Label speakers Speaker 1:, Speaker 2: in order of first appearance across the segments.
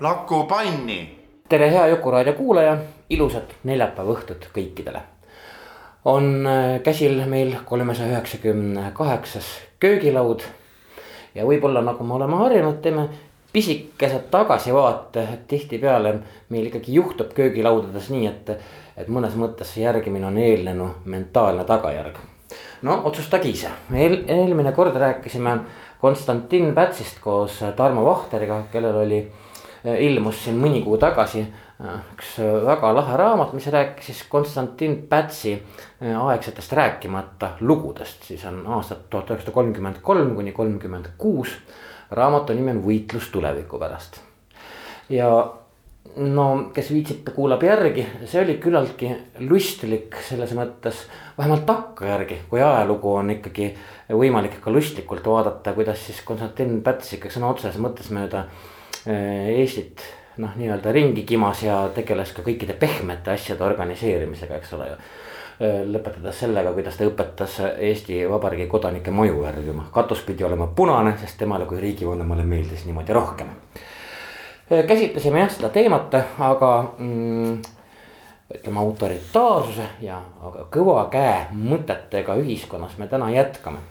Speaker 1: Laku panni.
Speaker 2: tere, hea Jukuraadio kuulaja, ilusat neljapäeva õhtut kõikidele. on äh, käsil meil kolmesaja üheksakümne kaheksas köögilaud. ja võib-olla nagu me oleme harjunud, teeme pisikese tagasivaate, et tihtipeale meil ikkagi juhtub köögilaudades nii, et, et mõnes mõttes see järgimine on eelnenu mentaalne tagajärg. no otsustage ise, eel, eelmine kord rääkisime Konstantin Pätsist koos Tarmo Vahteriga, kellel oli ilmus siin mõni kuu tagasi üks väga lahe raamat, mis rääkis Konstantin Pätsi aegsetest rääkimata lugudest, siis on aastat tuhat üheksasada kolmkümmend kolm kuni kolmkümmend kuus. raamatu nimi on Võitlus tuleviku pärast. ja no kes viitsib, kuulab järgi, see oli küllaltki lustlik selles mõttes, vähemalt takkajärgi, kui ajalugu on ikkagi võimalik ka lustlikult vaadata, kuidas siis Konstantin Päts ikka sõna otseses mõttes mööda Eestit noh, nii-öelda ringi kimas ja tegeles ka kõikide pehmete asjade organiseerimisega, eks ole ju. lõpetades sellega, kuidas ta õpetas Eesti Vabariigi kodanike maju värvima, katus pidi olema punane, sest temale kui riigivanemale meeldis niimoodi rohkem. käsitlesime jah seda teemat, aga mm, ütleme autoritaarsuse ja aga kõva käe mõtetega ühiskonnas me täna jätkame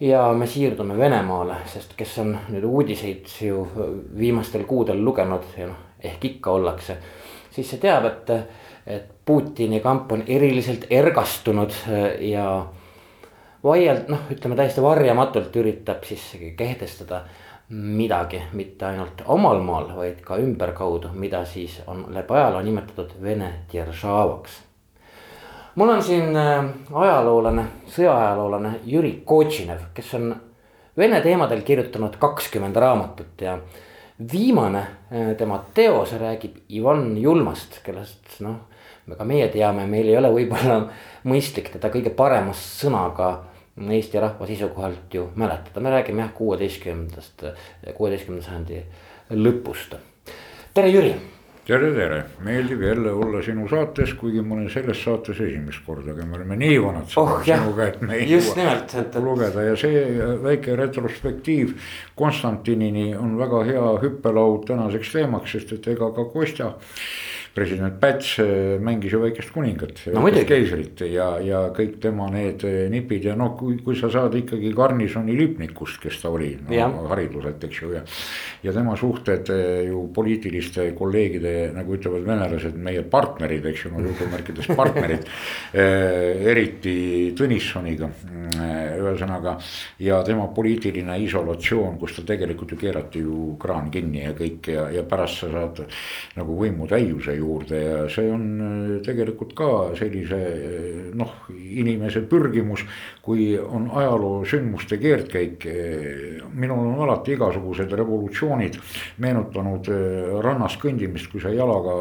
Speaker 2: ja me siirdume Venemaale, sest kes on nüüd uudiseid ju viimastel kuudel lugenud ja noh, ehk ikka ollakse, siis see teab, et, et Putini kamp on eriliselt ergastunud eh, ja vaield-, noh, ütleme täiesti varjamatult üritab siis kehtestada midagi, mitte ainult omal maal, vaid ka ümberkaudu, mida siis on läbi ajaloo nimetatud Vene Deržavaks mul on siin äh, ajaloolane, sõjaajaloolane Jüri Kotšinev, kes on Vene teemadel kirjutanud kakskümmend raamatut ja viimane äh, tema teos räägib Ivan Julmast, kellest noh, ka meie teame, meil ei ole võib-olla mõistlik teda kõige parema sõnaga Eesti rahva seisukohalt ju mäletada, me räägime jah, kuueteistkümnendast, kuueteistkümnenda sajandi lõpust. tere, Jüri
Speaker 3: tere, tere, meeldib jälle olla sinu saates, kuigi ma olen selles saates esimest korda, aga me oleme nii vanad
Speaker 2: oh, sinuga, et me ei jõua
Speaker 3: et... lugeda. Ja see väike retrospektiiv Konstantinini on väga hea hüppelaud tänaseks teemaks, sest et ega ka Kostja president Päts äh, mängis ju väikest kuningat
Speaker 2: no,,
Speaker 3: keisrit ja, ja kõik tema need äh, nipid ja noh, kui, kui sa saad ikkagi garnisoni lipnikust, kes ta oli no, hariduselt, eks ju ja. ja tema suhted äh, ju poliitiliste kolleegide, nagu ütlevad venelased, meie partnerid, eks ju, no jutumärkides partnerid eriti Tõnissoniga, ühesõnaga. ja tema poliitiline isolatsioon, kus ta tegelikult ju keerati ju kraan kinni ja kõik ja, ja pärast sa saad nagu võimu täiuse ju juurde ja see on äh, tegelikult ka sellise äh, noh, inimese pürgimus. kui on ajaloo sündmuste keerdkäik, äh, minul on alati igasugused revolutsioonid meenutanud rannas kõndimist, kui sa jalaga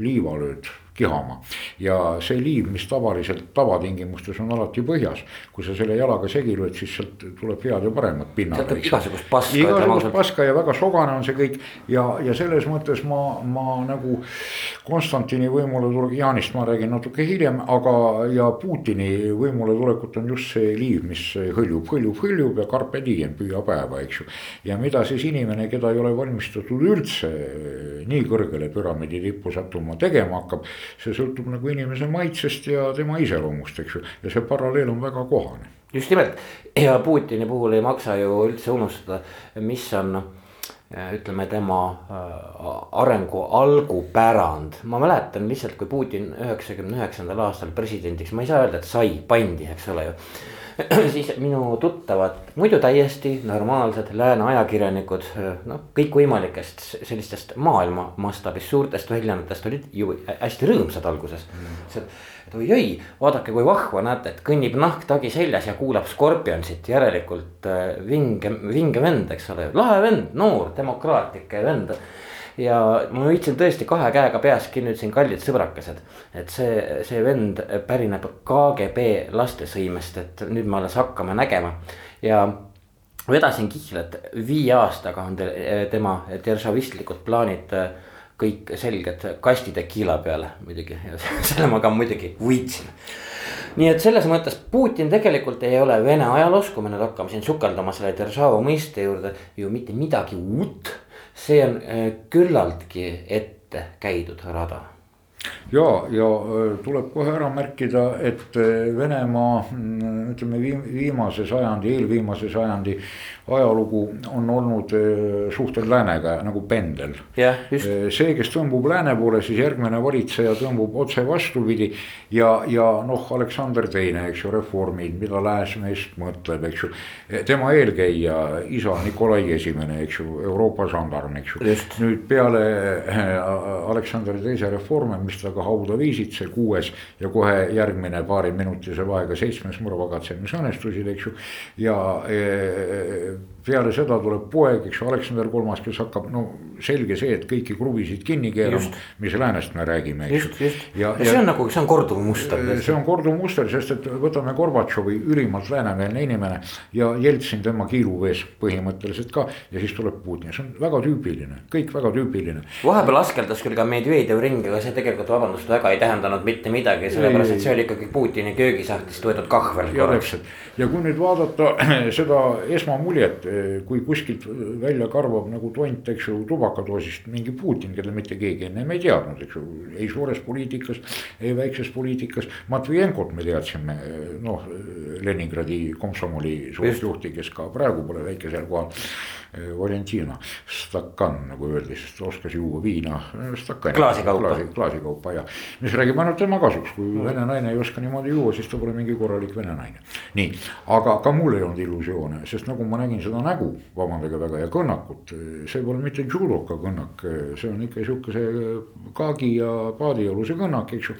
Speaker 3: liiva lööd kihama. ja see liiv, mis tavaliselt tavatingimustes on alati põhjas, kui sa selle jalaga segi lööd, siis sealt tuleb head ja paremat pinnad.
Speaker 2: igasugust paska.
Speaker 3: igasugust paska ja väga sogane on see kõik ja, ja selles mõttes ma, ma nagu Konstantini võimule tulek, Jaanist ma räägin natuke hiljem, aga ja Putini võimule tulekut on just see liiv, mis hõljub, hõljub, hõljub ja carpe diem, püüa päeva, eks ju. ja mida siis inimene, keda ei ole valmistatud üldse nii kõrgele püramiidi tippu sattuma tegema hakkab see sõltub nagu inimese maitsest ja tema iseloomust, eks ju, ja see paralleel on väga kohane.
Speaker 2: just nimelt. Ja Putini puhul ei maksa ju üldse unustada, mis on ütleme tema äh, arengu algupärand, ma mäletan lihtsalt, kui Putin üheksakümne üheksandal aastal presidendiks, ma ei saa öelda, et sai, pandi, eks ole ju siis minu tuttavad, muidu täiesti normaalsed lääne ajakirjanikud, noh, kõikvõimalikest sellistest maailma mastaabis suurtest väljaannetest olid ju hästi rõõmsad alguses. Mm.. et oi-oi, vaadake, kui vahva, näete, et kõnnib nahk tagi seljas ja kuulab Scorpionsit, järelikult äh, vinge, vinge vend, eks ole, lahe vend, noor, demokraatlik vend ja ma hoidsin tõesti kahe käega peas kinni, ütlesin kallid sõbrakesed. et see, see vend pärineb KGB lastesõimest, et nüüd me alles hakkame nägema. Ja vedasin kihla, et viie aastaga on te, tema deržavistlikud plaanid kõik selged kastide kiila peale muidugi. Ja selle ma ka muidugi võitsin. Nii et selles mõttes Putin tegelikult ei ole Vene ajaloos, kui me nüüd hakkame siin sukelduma selle Deržava mõiste juurde ju mitte midagi uut see on äh, küllaltki ette käidud rada
Speaker 3: ja, ja äh, tuleb kohe ära märkida, et äh, Venemaa mm, ütleme viimase sajandi, eelviimase sajandi ajalugu on olnud suhted läänega nagu pendel see, kes tõmbub lääne poole, siis järgmine valitseja tõmbub otse vastupidi. ja, ja noh, Aleksander Teine, eks ju, reformid, mida lääs meist mõtleb, eks ju. tema eelkäija, isa Nikolai Esimene, eks ju, Euroopa žandarm, eks ju. nüüd peale Aleksander Teise reforme, mis ta ka hauda viisid, see kuues ja kohe järgmine paariminutise vaega seitsmes mõrvakatse, mis õnnestusid, eks ju. ja e, peale seda tuleb poeg, eks ju, Aleksander Kolmas, kes hakkab, no selge see, et kõiki kruvisid kinni keerama, mis läänest me räägime,
Speaker 2: eks ju. ja, ja see on nagu, see on korduv muster.
Speaker 3: see on korduv muster, sest et võtame Gorbatšovi ülimalt läänemeelne inimene ja Jeltsin tema kiiluvees põhimõtteliselt ka. ja siis tuleb Putin, see on väga tüüpiline, kõik väga tüüpiline.
Speaker 2: vahepeal askeldas küll ka Medvedjev ringi, aga see tegelikult vabandust väga ei tähendanud mitte midagi, sellepärast et see oli ikkagi Putini köögisahtlist võetud kahvel.
Speaker 3: ja täpselt ja kui nüüd vaadata seda esmamuljet kui kuskilt välja karvab nagu tont, eks ju, tubakadoosist mingi Putin, keda mitte keegi ennem ei teadnud, eks ju. ei suures poliitikas, ei väikses poliitikas, Matvijenkot me teadsime, noh, Leningradi komsomoli suurjuhti, kes ka praegu pole väikesel kohal Valentina Stakkan nagu öeldi, sest oskas juua viina.
Speaker 2: klaasikaupa.
Speaker 3: klaasi, klaasikaupa ja, mis räägib ainult tema kasuks, kui mm. vene naine ei oska niimoodi juua, siis ta pole mingi korralik vene naine. nii, aga ka mul ei olnud illusioone, sest nagu ma nägin seda nägu, vabandage väga, ja kõnnakut. see pole mitte judoka kõnnak, see on ikka sihukese kaagi ja paadialuse kõnnak, eks ju.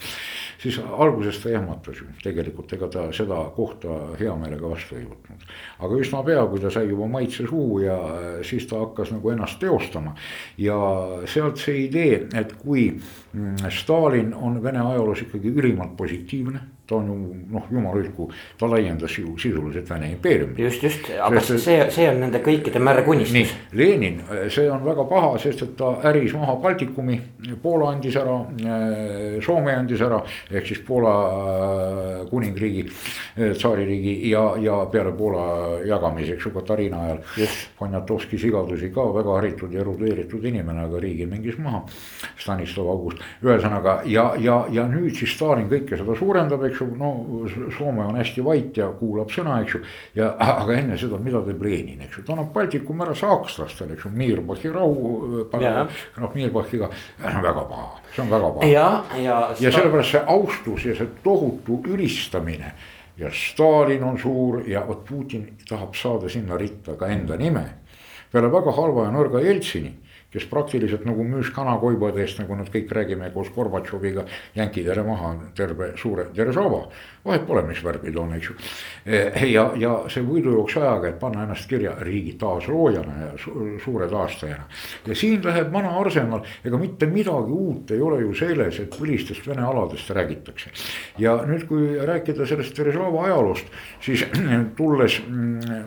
Speaker 3: siis alguses ta ehmatas ju, tegelikult ega ta seda kohta hea meelega vastu ei võtnud. aga üsna pea, kui ta sai juba maitse suhu ja siis ta hakkas nagu ennast teostama. ja sealt see idee, et kui mm, Stalin on Vene ajaloos ikkagi ülimalt positiivne ta on ju noh, jumal hoidku, ta laiendas ju sisuliselt Vene impeeriumi.
Speaker 2: just, just, aga sest, see, see on nende kõikide märg unistus.
Speaker 3: Lenin, see on väga paha, sest et ta äris maha Baltikumi, Poola andis ära, Soome andis ära, ehk siis Poola äh, kuningriigi, äh, tsaaririigi ja, ja peale Poola jagamiseks ju Katariina ajal. Poniatovski sigadusi ka väga haritud ja erudeeritud inimene, aga riigi mängis maha. Stanislav August, ühesõnaga ja, ja, ja nüüd siis Stalin kõike seda suurendab, eks eks ju, no Soome on hästi vait ja kuulab sõna, eks ju. ja aga enne seda, mida teeb Lenin, eks ju, ta annab Baltikum ära saakslastele, eks ju, Mirbachi rahu. noh, Mirbachiga, väga paha, see on väga paha.
Speaker 2: ja, ja.
Speaker 3: ja sellepärast see austus ja see tohutu ülistamine ja Stalin on suur ja vot Putin tahab saada sinna ritta ka enda nime. peale väga halva ja nõrga Jeltsini kes praktiliselt nagu müüs kanakoibade eest, nagu nad kõik räägime koos Gorbatšoviga, jänkidele maha terve suure Deržava. vahet pole, mis värvi ta on, eks ju. Eh, ja, ja see võidujooks ajaga, et panna ennast kirja riigi taasloojana ja su suure taastajana. ja siin läheb vana arsenal, ega mitte midagi uut ei ole ju selles, et põlistest Vene aladest räägitakse. ja nüüd, kui rääkida sellest Deržava ajaloost, siis tulles, mm,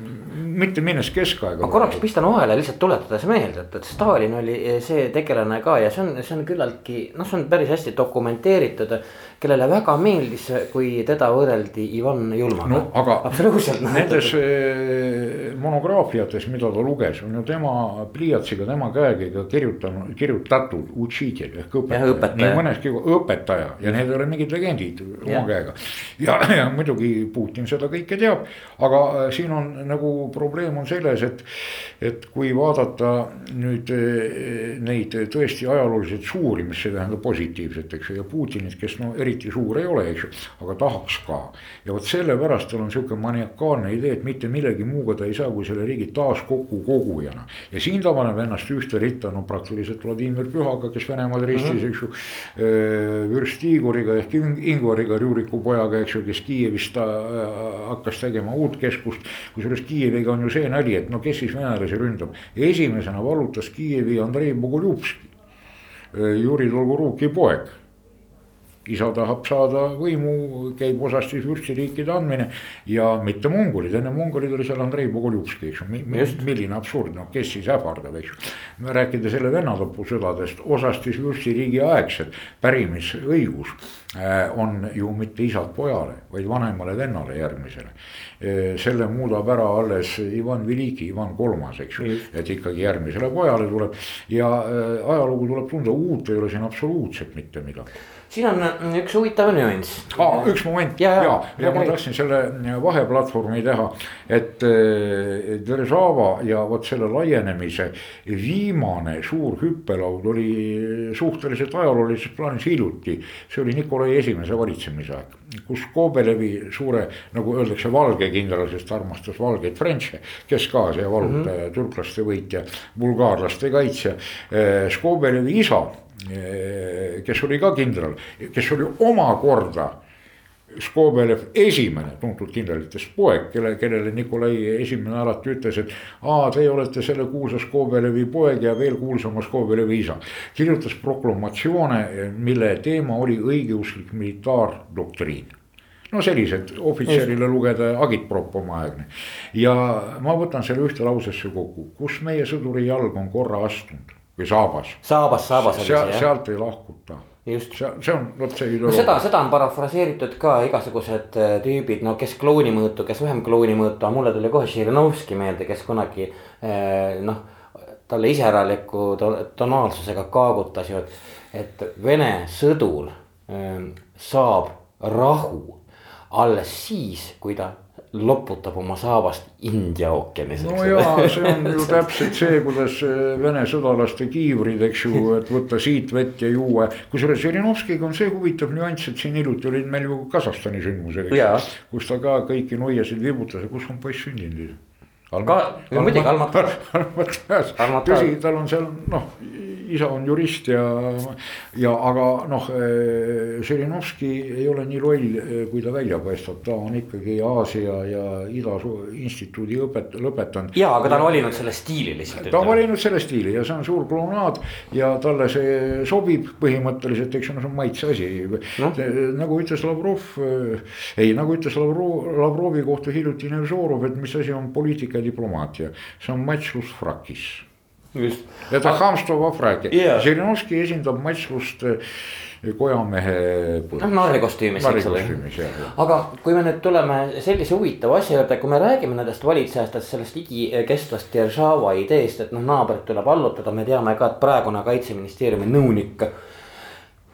Speaker 3: mitte minnes keskaega.
Speaker 2: ma korraks pistan vahele lihtsalt tuletades meelde, et, et Stalin oli see tegelane ka ja see on, see on küllaltki, noh, see on päris hästi dokumenteeritud. kellele väga meeldis, kui teda võrreldi Ivan Julmaga
Speaker 3: no,. aga
Speaker 2: absoluutselt
Speaker 3: no,. Nendes eh, monograafiates, mida ta luges, on ju tema pliiatsiga, tema käega kirjutanud, kirjutatud učitelj ehk õpetaja. nii mõneski õpetaja ja need ei ole mingid legendid oma ja. käega. ja, ja muidugi Putin seda kõike teab, aga eh, siin on nagu probleem on selles, et, et kui vaadata nüüd eh, neid tõesti ajalooliselt suuri, mis ei tähenda positiivset, eks ju, ja Putinit, kes no eriti suur ei ole, eks ju, aga tahaks ka. ja vot sellepärast tal on sihuke maniakaalne idee, et mitte millegi muuga ta ei saa, kui selle riigi taas kokku kogujana. ja siin ta paneb ennast ühte ritta, no praktiliselt Vladimir Pühaga, kes Venemaal ristis mm, -hmm. eks ju. Vürst Igoriga ehk Ingvariga, Rüüriku pojaga, eks ju, kes Kiievis ta hakkas tegema uut keskust. kusjuures Kiieviga on ju see nali, et no kes siis venelasi ründab, esimesena vallutas Kiievi Andrei Bogoljubski, Juri Dolgoruki poeg. Isa tahab saada võimu, käib osasti vürstiriikide andmine. Ja mitte mongolid, enne mongolid oli seal Andrei Bogoljubski, eks ju, milline absurd, no kes siis ähvardab, eks ju. rääkides jälle vennatapusõdadest, osastis vürstiriigi aegsed pärimisõigus. äh, on ju mitte isalt pojale, vaid vanemale vennale järgmisele. Äh, selle muudab ära alles Ivan Veliki, Ivan Kolmas, eks ju, et ikkagi järgmisele pojale tuleb ja äh, ajalugu tuleb tunda, uut ei ole siin absoluutselt mitte midagi
Speaker 2: siin on mm, üks huvitav nüanss
Speaker 3: ah,. üks moment ja, ja, ja, ja, ma tahtsin selle mm, vaheplatvormi teha, et äh, Deržava ja vot selle laienemise viimane suur hüppelaud oli suhteliselt ajaloolises plaanis hiljuti. see oli Nikolai esimese valitsemise aeg, kus Skobelevi suure, nagu öeldakse, valge kindral, sest armastas valgeid French'e. Kesk-Aasia vallutajja mm -hmm., türklaste võitja, bulgaarlaste kaitsja. Skobelevi isa Eh, kes oli ka kindral, kes oli omakorda Skobelev esimene tuntud kindralitest poeg, kelle, kellele Nikolai esimene alati ütles, et aa, teie olete selle kuulsa Skobelevi poeg ja veel kuulsama Skobelevi isa. kirjutas proklamatsioone, mille teema oli õigeusklik militaardoktriin no sellised ohvitserile lugeda agitprop omaaegne. ja ma võtan selle ühte lausesse kokku, kus meie sõduri jalg on korra astunud või saabas.
Speaker 2: saabas, saabas
Speaker 3: oli see jah. sealt ei lahkuta.
Speaker 2: Just.
Speaker 3: see, see on vot see
Speaker 2: ideoloogia. no seda, seda on parafraseeritud ka igasugused äh, tüübid, no kes klouni mõõtu, kes vähem klouni mõõtu, aga mulle tuli kohe Žirinovski meelde, kes kunagi äh, noh. talle iseäraliku tonaalsusega kaagutas ju, et, Vene sõdur ähm, saab rahu alles siis, kui ta loputab oma saabast India ookeanis.
Speaker 3: no jaa, see on ju täpselt see, kuidas eh, Vene sõdalaste kiivrid, eks ju, et võtta siit vett ja juua. kusjuures Žirinovskiga on see huvitav nüanss, et siin hiljuti olid meil ju Kasahstani sündmused, kus ta ka kõiki nuiasid vibutas ja kus on poiss sündinud
Speaker 2: Almat, ka, muidugi Almatas.
Speaker 3: Almatas, tõsi, tal on seal noh, isa on jurist ja, ja aga noh, Žirinovski ei ole nii loll, kui ta välja paistab, ta on ikkagi Aasia ja Ida instituudi õpet-, lõpetanud.
Speaker 2: ja, aga ta on valinud selle stiili lihtsalt.
Speaker 3: ta on valinud selle stiili ja see on suur klounaad ja talle see sobib põhimõtteliselt, eks no see on maitse asi no.. nagu ütles Lavrov, ei nagu ütles Lavrov, Lavrovi kohta hiljuti Nevzorov, et mis asi on poliitika ja diplomaatia, see on matšlus frakis just. Need on hamstvo vaprak yeah., Žirinovski esindab matslust kojamehe.
Speaker 2: noh, narrikostüümis, eks ole. aga kui me nüüd tuleme sellise huvitava asja juurde, kui me räägime nendest valitsejatest, sellest igikestvast eh, Deržava ideest, et noh, naabrit tuleb allutada, me teame ka, et praegune kaitseministeeriumi nõunik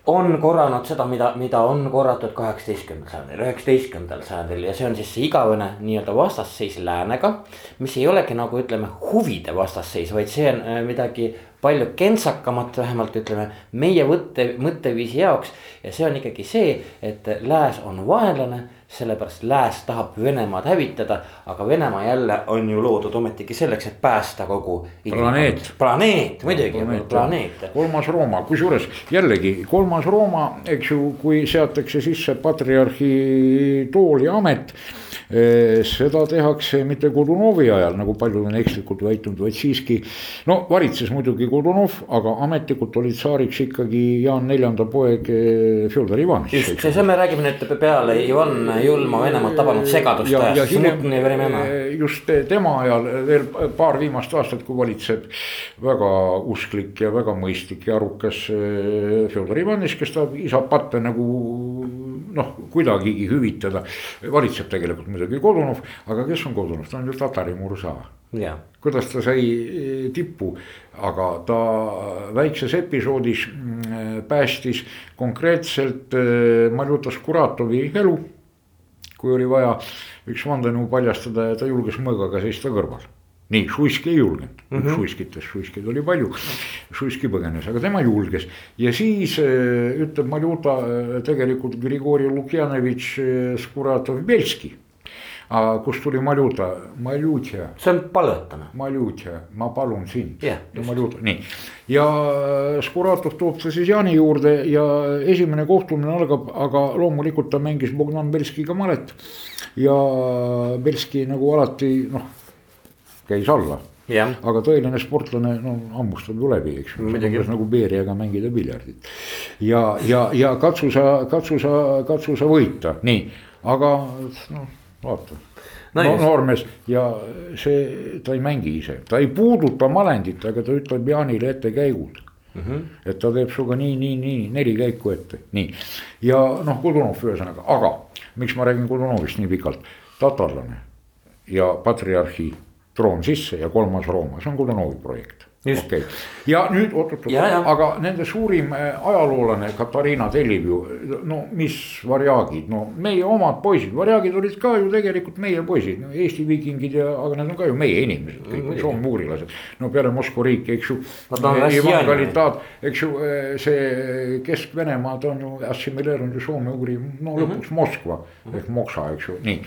Speaker 2: on korranud seda, mida, mida on korratud kaheksateistkümnendal sajandil, üheksateistkümnendal sajandil ja see on siis see igavene nii-öelda vastasseis läänega. mis ei olegi nagu ütleme huvide vastasseis, vaid see on äh, midagi palju kentsakamat, vähemalt ütleme meie võtte, mõtteviisi jaoks. ja see on ikkagi see, et lääs on vaenlane sellepärast lääs tahab Venemaad hävitada, aga Venemaa jälle on ju loodud ometigi selleks, et päästa kogu.
Speaker 3: planeet.
Speaker 2: planeet, muidugi planeet, planeet..
Speaker 3: kolmas Rooma, kusjuures jällegi kolmas Rooma, eks ju, kui seatakse sisse patriarhi tool ja amet seda tehakse mitte Kodunovi ajal, nagu paljud on ekslikult väitnud, vaid siiski. no valitses muidugi Kodunov, aga ametlikult oli tsaariks ikkagi Jaan Neljanda poeg Fjodor Ivanitš.
Speaker 2: just, see, see me räägime nüüd peale Ivan julma Venemaad tabanud segadust
Speaker 3: ja, ja hiljem just tema ajal veel paar viimast aastat, kui valitseb väga usklik ja väga mõistlik ja arukas Fjodor Ivanitš, kes tahab isa patte nagu noh, kuidagigi hüvitada, valitseb tegelikult muidugi Kodunov, aga kes on Kodunov, ta on ju Tatari Mursa. kuidas ta sai eh, tippu, aga ta väikses episoodis mm, päästis konkreetselt eh, Maljutas Kuratovi elu. kui oli vaja üks vandenõu paljastada ja ta julges mõõgaga seista kõrval nii, Šuiski ei julgenud mm -hmm., Šuiskitest, Šuiskeid oli palju. Šuiski põgenes, aga tema julges ja siis äh, ütleb Maljuta äh, tegelikult Grigori Lukjanovitš Skuratov-Belski aga kust tuli Maljuta, Maljutja.
Speaker 2: see on palvetame.
Speaker 3: Maljutja, ma palun sind
Speaker 2: yeah,.
Speaker 3: Maljuta, nii. ja Skuratov toob ta siis Jaani juurde ja esimene kohtumine algab, aga loomulikult ta mängis Bogdan Belskiga malet. ja Belski nagu alati noh, käis alla. Aga tõeline sportlane, no hammustab ju läbi, eks ju, nagu Beeriaga mängida piljardit. ja, ja, ja katsu sa, katsu sa, katsu sa võita, nii, aga noh vaata. No, no noormees ja see, ta ei mängi ise, ta ei puuduta malendit, aga ta ütleb Jaanile ette käigud mm. -hmm. et ta teeb sinuga nii, nii, nii neli käiku ette, nii. ja noh, Kudunov ühesõnaga, aga miks ma räägin Kudunovist nii pikalt, tatarlane ja patriarhi troon sisse ja kolmas Rooma, see on Kudunovi projekt okei okay., ja nüüd oot-oot-oot, aga nende suurim äh, ajaloolane Katariina tellib ju, no mis varjaagid, no meie omad poisid, varjaagid olid ka ju tegelikult meie poisid no,, Eesti viikingid ja, aga need on ka ju meie inimesed, kõik mm, soomuurilased. no peale Moskva riiki, eks ju. evangelitaat, eks ju, äh, see Kesk-Venemaad on ju assimileerunud ju soome-ugri, no lõpuks mm -hmm. Moskva ehk Moksa, eks ju, nii.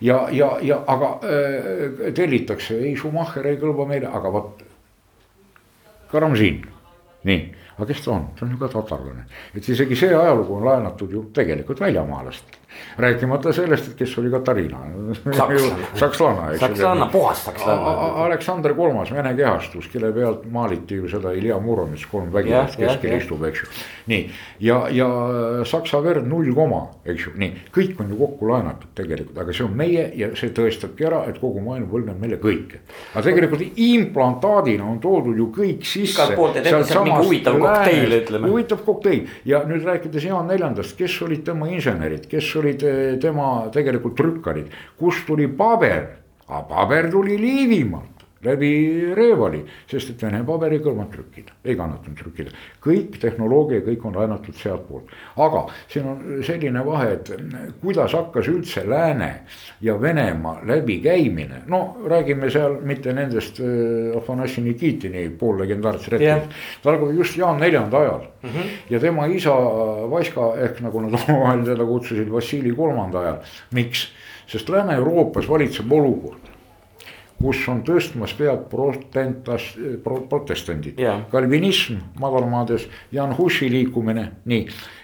Speaker 3: ja, ja, ja aga äh, tellitakse, ei Schumacher ei kõlba meile, aga vot Karamzin, nii, aga kes ta on, ta on ju ka tatarlane, et isegi see ajalugu on laenatud ju tegelikult väljamaalastelt rääkimata sellest, et kes oli Katariina.
Speaker 2: sakslanna. sakslanna, puhas sakslanna.
Speaker 3: Aleksander Kolmas, Vene kehastus, kelle pealt maaliti ju seda Ilja Muromits, kolm vägivast keskel istub, eks ju. nii, ja, ja Saksa verd null koma, eks ju, nii, kõik on ju kokku laenatud tegelikult, aga see on meie ja see tõestabki ära, et kogu maailm võlgneb meile kõike. aga tegelikult implantaadina on toodud ju kõik sisse.
Speaker 2: huvitav kokteil
Speaker 3: ja nüüd rääkides Jaan Neljandast, kes olid tema insenerid, kes olid olid eh, tema tegelikult trükkarid, kust tuli paber, aga paber tuli Liivimaalt läbi Reevali, sest et Vene paber ei kõlvanud trükkida, ei kannatanud trükkida. kõik tehnoloogia, kõik on laenatud sealtpoolt, aga siin on selline vahe, et kuidas hakkas üldse Lääne ja Venemaa läbikäimine, no räägime seal mitte nendest äh, Afanassi Nikitini poollegendaarsest retkist yeah.. ta algab just Jaan Neljanda ajal mm -hmm. ja tema isa Vaska ehk nagu nad omavahel teda kutsusid Vassili kolmanda ajal, miks? sest Lääne-Euroopas valitseb olukord kus on tõstmas pead protentas, protestandid yeah.. kalvinism madalmaades, Jan Husi liikumine, nii.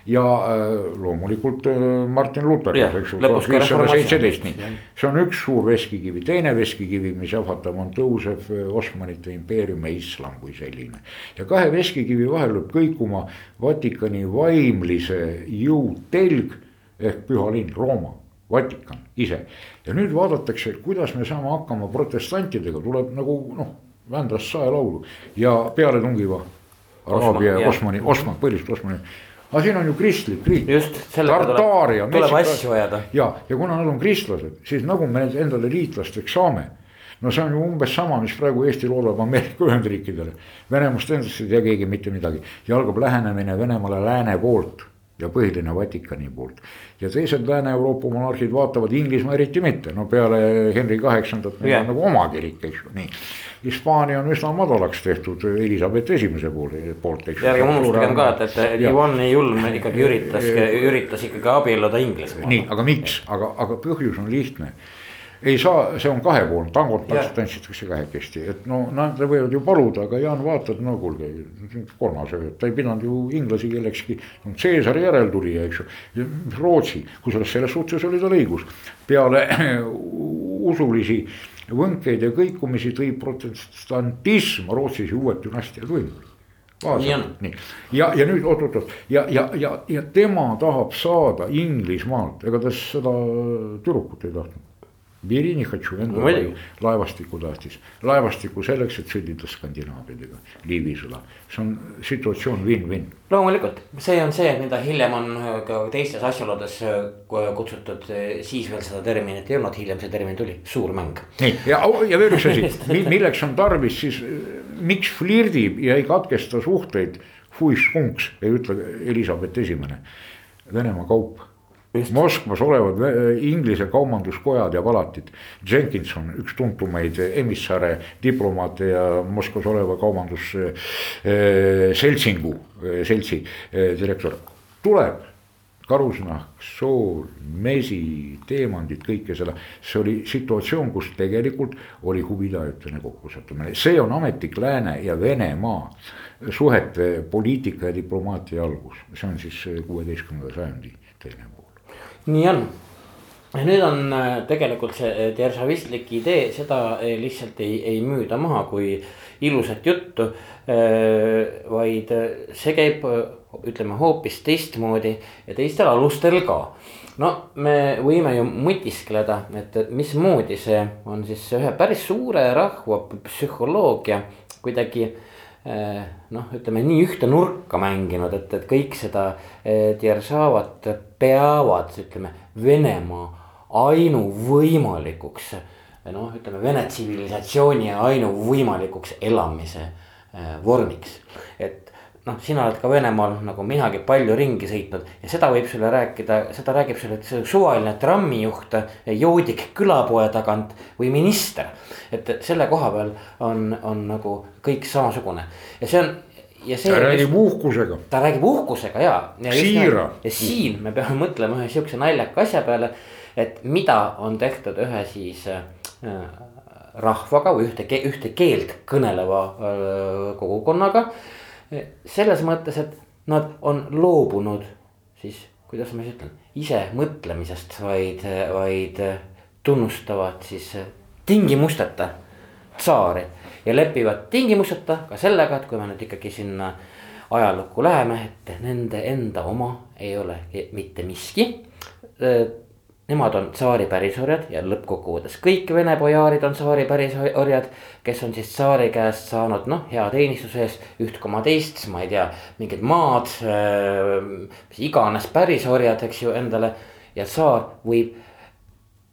Speaker 3: ja äh, loomulikult äh, Martin Luther
Speaker 2: yeah.,
Speaker 3: eks ju, tuhat viissada seitseteist, nii. see on üks suur veskikivi, teine veskikivi, mis ähvardab, on tõusev äh, Osmanite impeerium ja islam kui selline. ja kahe veskikivi vahel lööb kõikuma Vatikani vaimlise jõu telg ehk püha linn Rooma Vatikan ise. ja nüüd vaadatakse, kuidas me saame hakkama protestantidega, tuleb nagu noh, Vändrast saelaulu ja pealetungiva Araabia ja Osmani, Osman, põhiliselt Osmani aga siin on ju kristlik riik.
Speaker 2: just, sellega tuleb, tuleb asju ajada.
Speaker 3: ja, ja kuna nad on kristlased, siis nagu me endale liitlasteks saame. no see on ju umbes sama, mis praegu Eesti loodab Ameerika Ühendriikidele. Venemaast endast ei tea keegi mitte midagi ja algab lähenemine Venemaale lääne poolt ja põhiline Vatikani poolt. ja teised Lääne-Euroopa monarhid vaatavad Inglismaa eriti mitte, no peale Henry kaheksandat neil on nagu oma kirik, eks ju, nii. Hispaania on üsna madalaks tehtud Elizabeth esimese poole, poolt, eks
Speaker 2: ju. ja ärgem unustagem ka, et, et Ivan Julm ikkagi üritas, üritas ikkagi abielluda Inglismaaga.
Speaker 3: nii, aga miks, aga, aga põhjus on lihtne ei saa, see on kahepoolne, tangot tantsitakse kahekesti, et no nad võivad ju paluda, aga Jaan vaatab, no kuulge, kolmas, ta ei pidanud ju inglasi kellekski. Caesari järeltulija, eks ju, Rootsi, kusjuures selles suhtes oli tal õigus, peale usulisi võnkeid ja kõikumisi tõi protestantism Rootsis ju uued dünastiad võimule. On. nii. Ja, ja nüüd oot-oot-oot ja, ja, ja, ja tema tahab saada Inglismaalt, ega ta seda tüdrukut ei tahtnud Bierinihatšu enda oli. laevastiku tahtis, laevastiku selleks, et sõdida Skandinaaviadega, Liivi sõda, see on situatsioon win-win.
Speaker 2: loomulikult, see on see, mida hiljem on äh, ka teistes asjaoludes äh, kutsutud, äh, siis veel seda terminit ei olnud, hiljem see termin tuli, suurmäng.
Speaker 3: nii ja, ja veel üks asi, milleks on tarvis siis, miks flirdib ja ei katkesta suhteid, ei ütle Elizabeth Esimene, Venemaa kaup. Moskvas olevad Inglise kaubanduskojad ja palatid. Jenkinson, üks tuntumaid emissare, diplomaate ja Moskvas oleva kaubandusseltsingu, seltsi direktor, tuleb karusnahk, sool, mesi, teemandid, kõike seda. see oli situatsioon, kus tegelikult oli huvidajatena kokkusattumine, see on ametlik Lääne ja Venemaa suhete poliitika ja diplomaatia algus, see on siis kuueteistkümnenda sajandi teine pool
Speaker 2: nii on ja nüüd on äh, tegelikult see deržavistlik idee, seda äh, lihtsalt ei, ei müüda maha kui ilusat juttu. Äh, vaid see käib, ütleme hoopis teistmoodi ja teistel alustel ka. no me võime ju mõtiskleda, et mismoodi see on siis ühe päris suure rahva psühholoogia kuidagi noh, ütleme nii ühte nurka mänginud, et, et kõik seda Deržavat peavad, ütleme Venemaa ainuvõimalikuks. noh, ütleme Vene tsivilisatsiooni ainuvõimalikuks elamise äh, vormiks, et noh, sina oled ka Venemaal nagu minagi palju ringi sõitnud ja seda võib sulle rääkida, seda räägib sulle suvaline trammijuht joodik külapoe tagant või minister. et selle koha peal on, on nagu kõik samasugune ja see on ja see.
Speaker 3: ta räägib uhkusega.
Speaker 2: ta räägib uhkusega ja, ja.
Speaker 3: siira.
Speaker 2: ja siin me peame mõtlema ühe sihukese naljaka asja peale, et mida on tehtud ühe siis äh, rahvaga või ühte, ühte keelt kõneleva äh, kogukonnaga. Selles mõttes, et nad on loobunud siis, kuidas ma siis ütlen, ise mõtlemisest, vaid, vaid tunnustavad siis tingimusteta tsaari ja lepivad tingimuseta ka sellega, et kui me nüüd ikkagi sinna ajalukku läheme, et nende enda oma ei ole mitte miski. Nemad on tsaari pärisorjad ja lõppkokkuvõttes kõik vene pojaarid on tsaari pärisorjad, kes on siis tsaari käest saanud noh, hea teenistuse eest üht koma teist, ma ei tea, mingid maad, mis iganes pärisorjad, eks ju, endale. Ja tsaar võib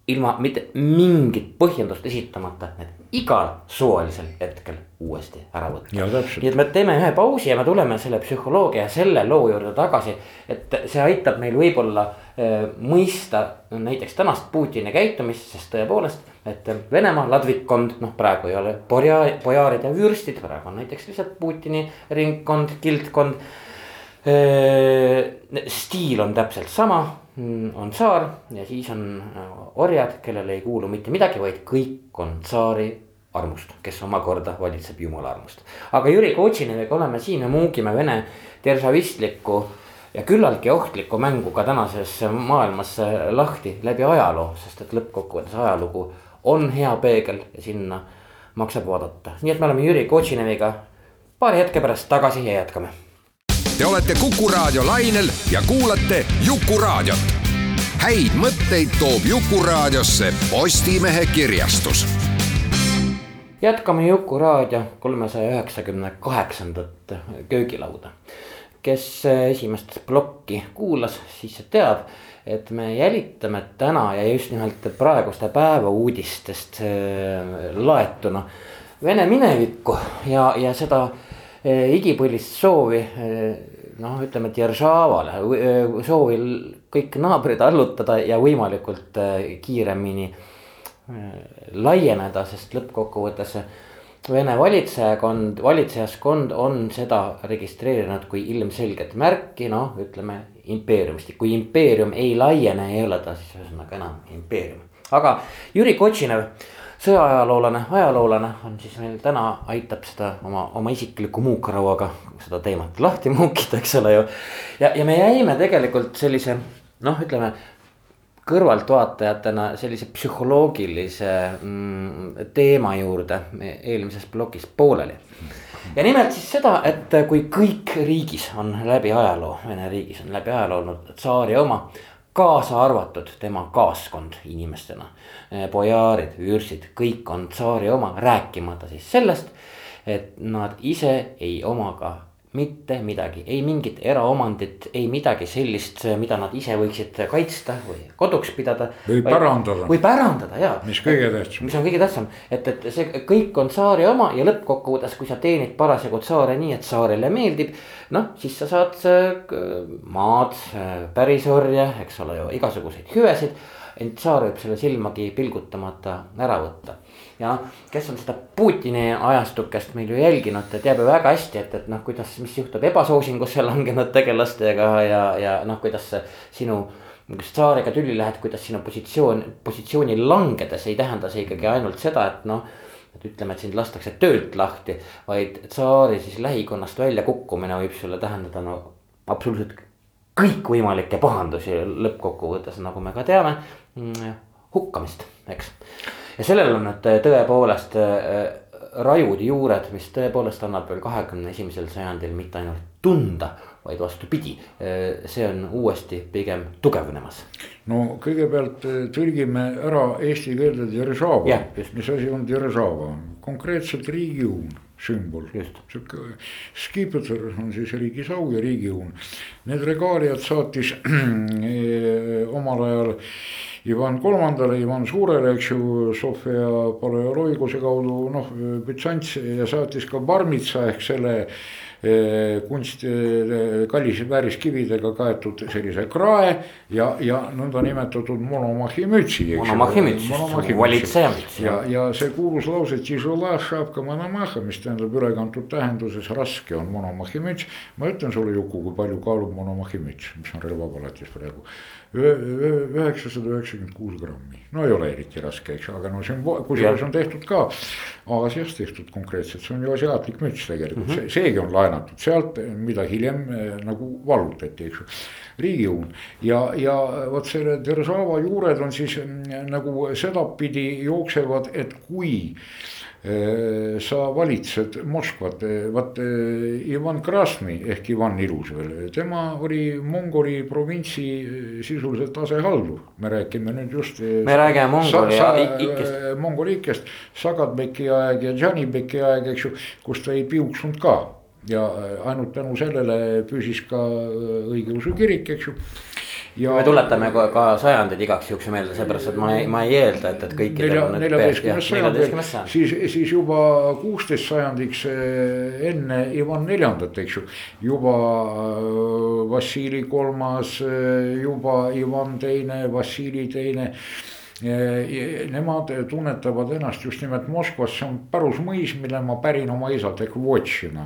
Speaker 2: ilma mitte mingit põhjendust esitamata need igal suvalisel hetkel uuesti ära võtta. nii et me teeme ühe pausi ja me tuleme selle psühholoogia ja selle loo juurde tagasi. et see aitab meil võib-olla äh, mõista näiteks tänast Putini käitumist, sest tõepoolest. et Venemaa ladvikkond, noh praegu ei ole porja, pojaarid ja vürstid, praegu on näiteks lihtsalt Putini ringkond, kildkond äh,. stiil on täpselt sama on tsaar ja siis on äh, orjad, kellele ei kuulu mitte midagi, vaid kõik on tsaari armust, kes omakorda valitseb jumala armust. aga Jüri Kotšineviga oleme siin ja muugime Vene deržavistlikku ja küllaltki ohtlikku mängu ka tänases maailmas lahti läbi ajaloo, sest et lõppkokkuvõttes ajalugu on hea peegel ja sinna maksab vaadata, nii et me oleme Jüri Kotšineviga paari hetke pärast tagasi ja jätkame.
Speaker 4: Te olete Kuku raadio lainel ja kuulate Jukuraadiot. häid mõtteid toob Jukuraadiosse Postimehe kirjastus
Speaker 2: jätkame Jukuraadio kolmesaja üheksakümne kaheksandat köögilauda. kes esimest plokki kuulas, siis teab, et me jälitame täna ja just nimelt praeguste päeva uudistest äh, laetuna Vene minevikku ja, ja seda igipõlist soovi äh, noh, ütleme Deržavale, soovi kõik naabrid allutada ja võimalikult kiiremini laieneda, sest lõppkokkuvõttes Vene valitsejakond, valitsejaskond on seda registreerinud kui ilmselget märki, noh, ütleme impeeriumist, kui impeerium ei laiene, ei ole ta siis ühesõnaga enam impeerium. aga Jüri Kotšinev, sõjaajaloolane, ajaloolane on siis meil täna aitab seda oma, oma isikliku muukarauaga seda teemat lahti muukida, eks ole ju. ja, ja me jäime tegelikult sellise noh, ütleme kõrvaltvaatajatena sellise psühholoogilise mm, teema juurde eelmises plokis pooleli. ja nimelt siis seda, et kui kõik riigis on läbi ajaloo, Vene riigis on läbi ajaloo olnud tsaari oma. Kaasa arvatud tema kaaskond inimestena, bojaarid, vürsid, kõik on tsaari oma, rääkimata siis sellest, et nad ise ei oma ka mitte midagi, ei mingit eraomandit, ei midagi sellist, mida nad ise võiksid kaitsta või koduks pidada.
Speaker 3: või pärandada.
Speaker 2: või pärandada ja.
Speaker 3: mis kõige tähtsam.
Speaker 2: mis on kõige tähtsam, et, et see kõik on tsaari oma ja lõppkokkuvõttes, kui sa teenid parasjagu tsaare nii, et tsaarele meeldib. noh, siis sa saad äh, maad, äh, pärisorje, eks ole ju, igasuguseid hüvesid. ent tsaar võib selle silmagi pilgutamata ära võtta ja kes on seda Putini ajastukest meil ju jälginud, ta teab ju väga hästi, et, et noh, kuidas, mis juhtub ebasoosingusse langenud tegelastega ja, ja noh, kuidas sinu tsaariga tülli lähed, kuidas sinu positsioon, positsiooni langedes ei tähenda see ikkagi ainult seda, et noh. et ütleme, et sind lastakse töölt lahti, vaid tsaari siis lähikonnast väljakukkumine võib sulle tähendada no absoluutselt kõikvõimalikke pahandusi lõppkokkuvõttes, nagu me ka teame, mm, hukkamist, eks ja sellel on nüüd äh, tõepoolest äh, rajud juured, mis tõepoolest annab veel kahekümne esimesel sajandil mitte ainult tunda, vaid vastupidi, äh, see on uuesti pigem tugevnemas.
Speaker 3: no kõigepealt tõlgime ära eesti keelde Deržava, mis asi on Deržava, konkreetselt riigiõun sümbol. sihuke skipeter on siis riigisau ja riigiõun. Need regaaliad saatis omal ajal Ivan Kolmandale, Ivan Suurele, eks ju, Sofia paleoloiguse kaudu noh, Bütsants ja saatis ka Barmitsa ehk selle eh, kunst, eh, kallis vääriskividega kaetud sellise krae ja, ja nõndanimetatud monomahi mütsi.
Speaker 2: monomahi müts, valitseja müts.
Speaker 3: ja, ja see kuulus lause, mis tähendab ülekantud tähenduses raske on monomahi müts. ma ütlen sulle, Juku, kui palju kaalub monomahi müts, mis on relvapalatis praegu üheksasada üheksakümmend kuus grammi, no ei ole eriti raske, eks, aga no see on, kusjuures on tehtud ka Aasias tehtud konkreetselt, see on ju asiaatlik müts tegelikult mm, -hmm. seegi on laenatud sealt, mida hiljem eh, nagu vallutati, eks ju. riigiõun ja, ja vot selle Derzava juured on siis mm, nagu sedapidi jooksevad, et kui Äh, sa valitsed Moskvat, vaat Ivan Krasni ehk Ivan Ilus veel, tema oli Mongoli provintsi sisuliselt asehaldur, me räägime nüüd just.
Speaker 2: me räägime Mongoli sa, ikkest.
Speaker 3: Mongoli ikkest, Sagatbeki aeg ja Džanibeki aeg, eks ju, kus ta ei piuksunud ka ja ainult tänu sellele püsis ka õigeusu kirik, eks ju
Speaker 2: ja. me tuletame ka, ka sajandeid igaks juhuks meelde, seepärast et ma ei, ma ei eelda, et, et kõikidel on
Speaker 3: nüüd neljateistkümnes sajand, siis, siis juba kuusteist sajandiks eh, enne Ivan neljandat, eks ju. juba eh, Vassili kolmas, eh, juba Ivan teine, Vassili teine. Nemad tunnetavad ennast just nimelt Moskvas, see on pärusmõis, mille ma pärin oma isalt ehk Votšina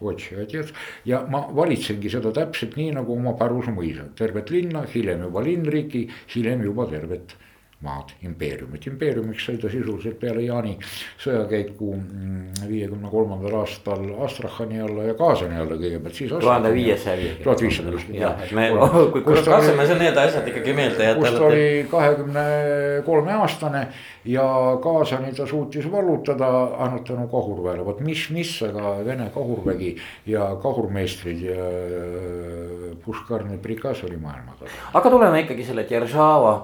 Speaker 3: otsija tead. ja ma valitsengi seda täpselt nii nagu oma Päruse mõisa, tervet linna, hiljem juba linnriiki, hiljem juba tervet maad, impeeriumit, impeeriumiks sai ta sisuliselt peale Jaani sõjakäiku mm, viiekümne kolmandal aastal Astrahani alla ja Kaasani alla kõigepealt, siis.
Speaker 2: tuhande viiesaja viiekümne.
Speaker 3: tuhat viissada
Speaker 2: me, kui katsume seal need asjad ikkagi meelde jätta.
Speaker 3: kus ta oli kahekümne kolme aastane ja Kaasani ta suutis vallutada ainult tänu kahurväele, vot mis, mis, aga Vene kahurvägi ja kahurmeistrid ja äh, Puškarni prikaz oli maailmatasa.
Speaker 2: aga tuleme ikkagi selle Deržava,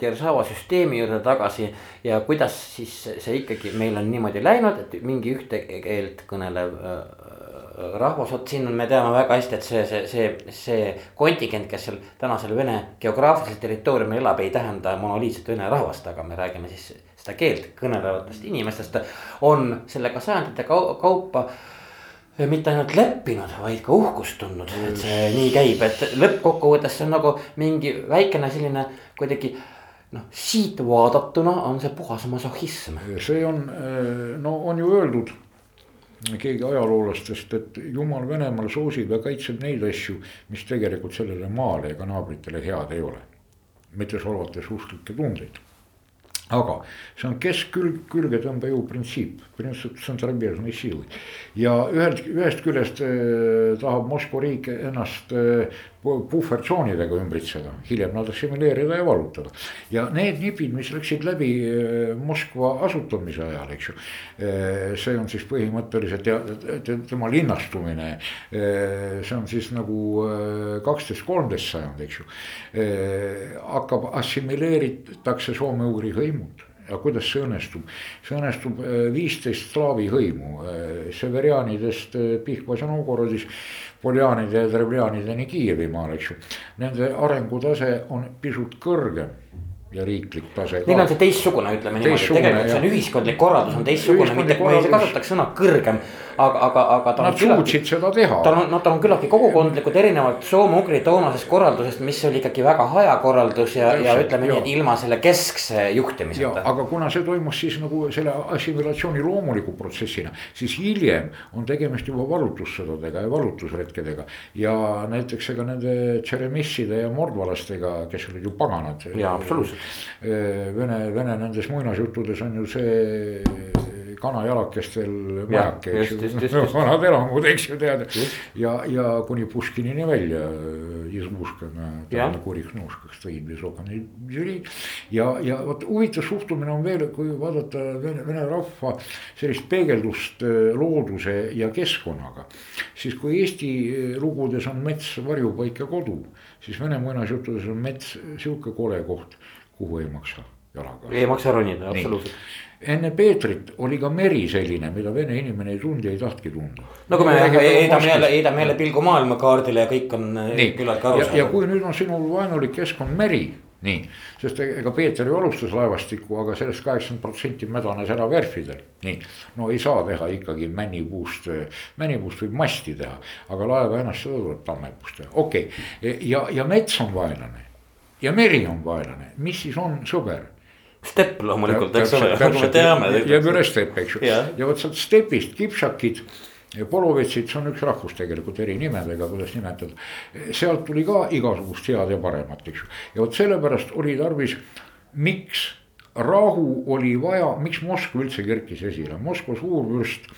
Speaker 2: Deržava Java süsteemi juurde tagasi. ja kuidas siis see ikkagi meil on niimoodi läinud, et mingi ühte keelt kõnelev rahvas, vot siin me teame väga hästi, et see, see, see, see kontingent, kes seal tänasel Vene geograafilisel territooriumil elab, ei tähenda monoliitset vene rahvast, aga me räägime siis seda keelt kõnelevatest inimestest. on sellega sajandite kaupa mitte ainult leppinud, vaid ka uhkust tundnud, et see nii käib, et lõppkokkuvõttes see on nagu mingi väikene selline kuidagi noh, siit vaadatuna on see puhas masohhism.
Speaker 3: see on, no on ju öeldud keegi ajaloolastest, et jumal Venemaal soosib ja kaitseb neid asju, mis tegelikult sellele maale ega naabritele head ei ole. mitte solvates usklikke tundeid aga see on keskkülg, külgetõmbejõu printsiip, ja ühelt, ühest küljest äh, tahab Moskva riik ennast äh, puhvertsoonidega ümbritseda, hiljem nad assimileerida ja vallutada. ja need nipid, mis läksid läbi äh, Moskva asutamise ajal, eks ju. see on siis põhimõtteliselt ja tema linnastumine. see on siis nagu kaksteist, kolmteist sajand, eks ju. hakkab assimileeritakse soome-ugri hõimud aga kuidas see õnnestub? see õnnestub viisteist slaavi hõimu, Severianidest Pihkvas ja Novgorodis. Poljanide ja Trebjanideni Kiievimaal, eks ju, nende arengutase on pisut kõrgem ja riiklik tase.
Speaker 2: Neil on see teistsugune, ütleme niimoodi, tegelikult see on ühiskondlik korraldus on teistsugune, mitte ma ei kasutaks sõna kõrgem. aga, aga, aga.
Speaker 3: Nad suutsid seda teha.
Speaker 2: ta on, nad on küllaltki kogukondlikud erinevalt soome-ugri toonasest korraldusest, mis oli ikkagi väga hajakorraldus ja, ja ütleme nii, et ilma selle keskse juhtimiseta.
Speaker 3: aga kuna see toimus siis nagu selle assimilatsiooni loomuliku protsessina, siis hiljem on tegemist juba vallutussõdadega ja vallutusretkedega. ja näiteks ega nende tšeremisside ja mordvalastega, kes olid ju paganad.
Speaker 2: jaa, absoluutselt
Speaker 3: Vene, Vene nendes muinasjuttudes on ju see kanajalakestel majake, eks ju, vanad elamud, eks ju tead. ja, ja kuni Puškinini välja, ja, ja vot huvitav suhtumine on veel, kui vaadata vene, vene rahva sellist peegeldust looduse ja keskkonnaga. siis kui Eesti lugudes on mets varjupaik ja kodu, siis vene muinasjuttudes on mets sihuke kole koht kuhu ei maksa jalaga.
Speaker 2: ei maksa ronida, absoluutselt.
Speaker 3: enne Peetrit oli ka meri selline, mida vene inimene ei tundnud ja ei tahtnudki tunda.
Speaker 2: no kui me heidame jälle, heidame jälle pilgu maailmakaardile ja kõik on küllaltki
Speaker 3: arusaadav. ja kui nüüd on sinul vaenulik keskkond meri nii, sest ega Peeter ju alustas laevastikku, aga sellest kaheksakümmend protsenti mädanes ära verfidel, nii. no ei saa teha ikkagi männipuust, männipuust võib masti teha, aga laeva ennast seda tuleb tammepuust teha, okei okay. ja, ja mets on vaenlane ja meri on vaenlane, mis siis on sõber?
Speaker 2: stepp loomulikult, eks ole, me teame.
Speaker 3: jääb üle stepp, eks ju, ja, ja vot sealt stepist kipšakid. Polovetsid, see on üks rahvus tegelikult eri nimedega, kuidas nimetada. sealt tuli ka igasugust head ja paremat, eks ju, ja vot sellepärast oli tarvis, miks rahu oli vaja, miks Moskva üldse kerkis esile, Moskva suurvürst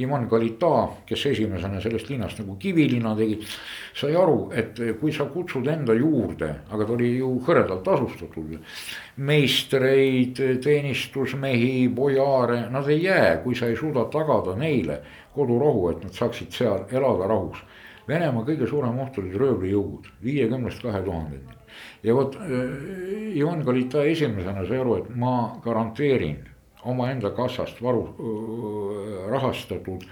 Speaker 3: Ivan Kalita, kes esimesena sellest linnast nagu kivilina tegi, sai aru, et kui sa kutsud enda juurde, aga ta oli ju hõredalt tasustatud. meistreid, teenistusmehi, bojaare, nad ei jää, kui sa ei suuda tagada neile kodurahu, et nad saaksid seal elada rahus. Venemaa kõige suurem oht olid röövlijõugud, viiekümnest kahe tuhandeni. ja vot äh, Ivan Kalita esimesena sai aru, et ma garanteerin omaenda kassast varu, rahastatud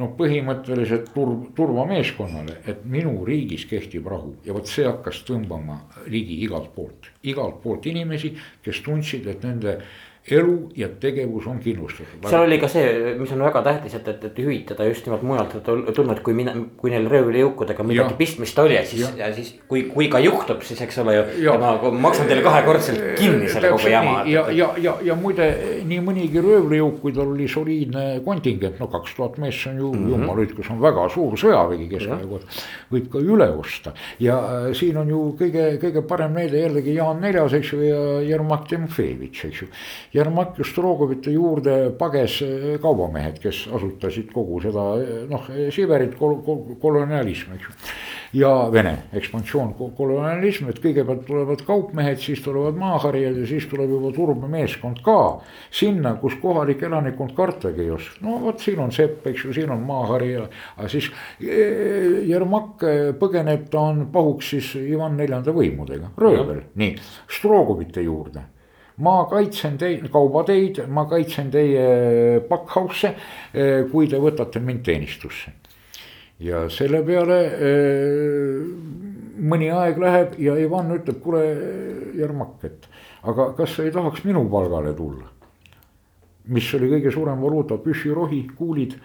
Speaker 3: noh, põhimõtteliselt turv, turvameeskonnale, et minu riigis kehtib rahu. Ja vot see hakkas tõmbama ligi igalt poolt, igalt poolt inimesi, kes tundsid, et nende elu ja tegevus on kindlustatud.
Speaker 2: seal oli ka see, mis on väga tähtis, et, et, et hüvitada just nimelt mujalt tulnud, kui mina, kui neil röövlijõukudega midagi pistmist oli, et siis, ja siis kui, kui ka juhtub, siis eks ole ju. ja ma maksan teile kahekordselt kinni selle kogu jama.
Speaker 3: ja, ja, ja, ja muide nii mõnigi röövlijõuk, kui tal oli soliidne kontingent, no kaks tuhat meest, see on ju mm -hmm. jumal hoidku, see on väga suur sõjavägi kohal. võib ka üle osta ja äh, siin on ju kõige, kõige parem näide jällegi Jaan Neljas, eks ju, ja Jermak Timofejevitš, eks ju Jermak Strogovite juurde pages eh, kaubamehed, kes asutasid kogu seda eh, noh, Siberit kol, kol, kolonialism, eks ju. ja Vene ekspansioon, kolonialism, et kõigepealt tulevad kaupmehed, siis tulevad maaharijad ja siis tuleb juba turbemeeskond ka. sinna, kus kohalik elanikkond kartagi ei oska, no vot siin on sepp, eks ju, siin on maaharija, aga siis Jermak põgeneb, ta on pahuks siis Ivan Neljanda võimudega, röövel, nii, Strogovite juurde ma kaitsen teid, kaubateid, ma kaitsen teie pakkhausse, eh, kui te võtate mind teenistusse. ja selle peale eh, mõni aeg läheb ja Ivan ütleb, kuule, Jermak, et aga kas sa ei tahaks minu palgale tulla? mis oli kõige suurem valuuta, püssirohi, kuulid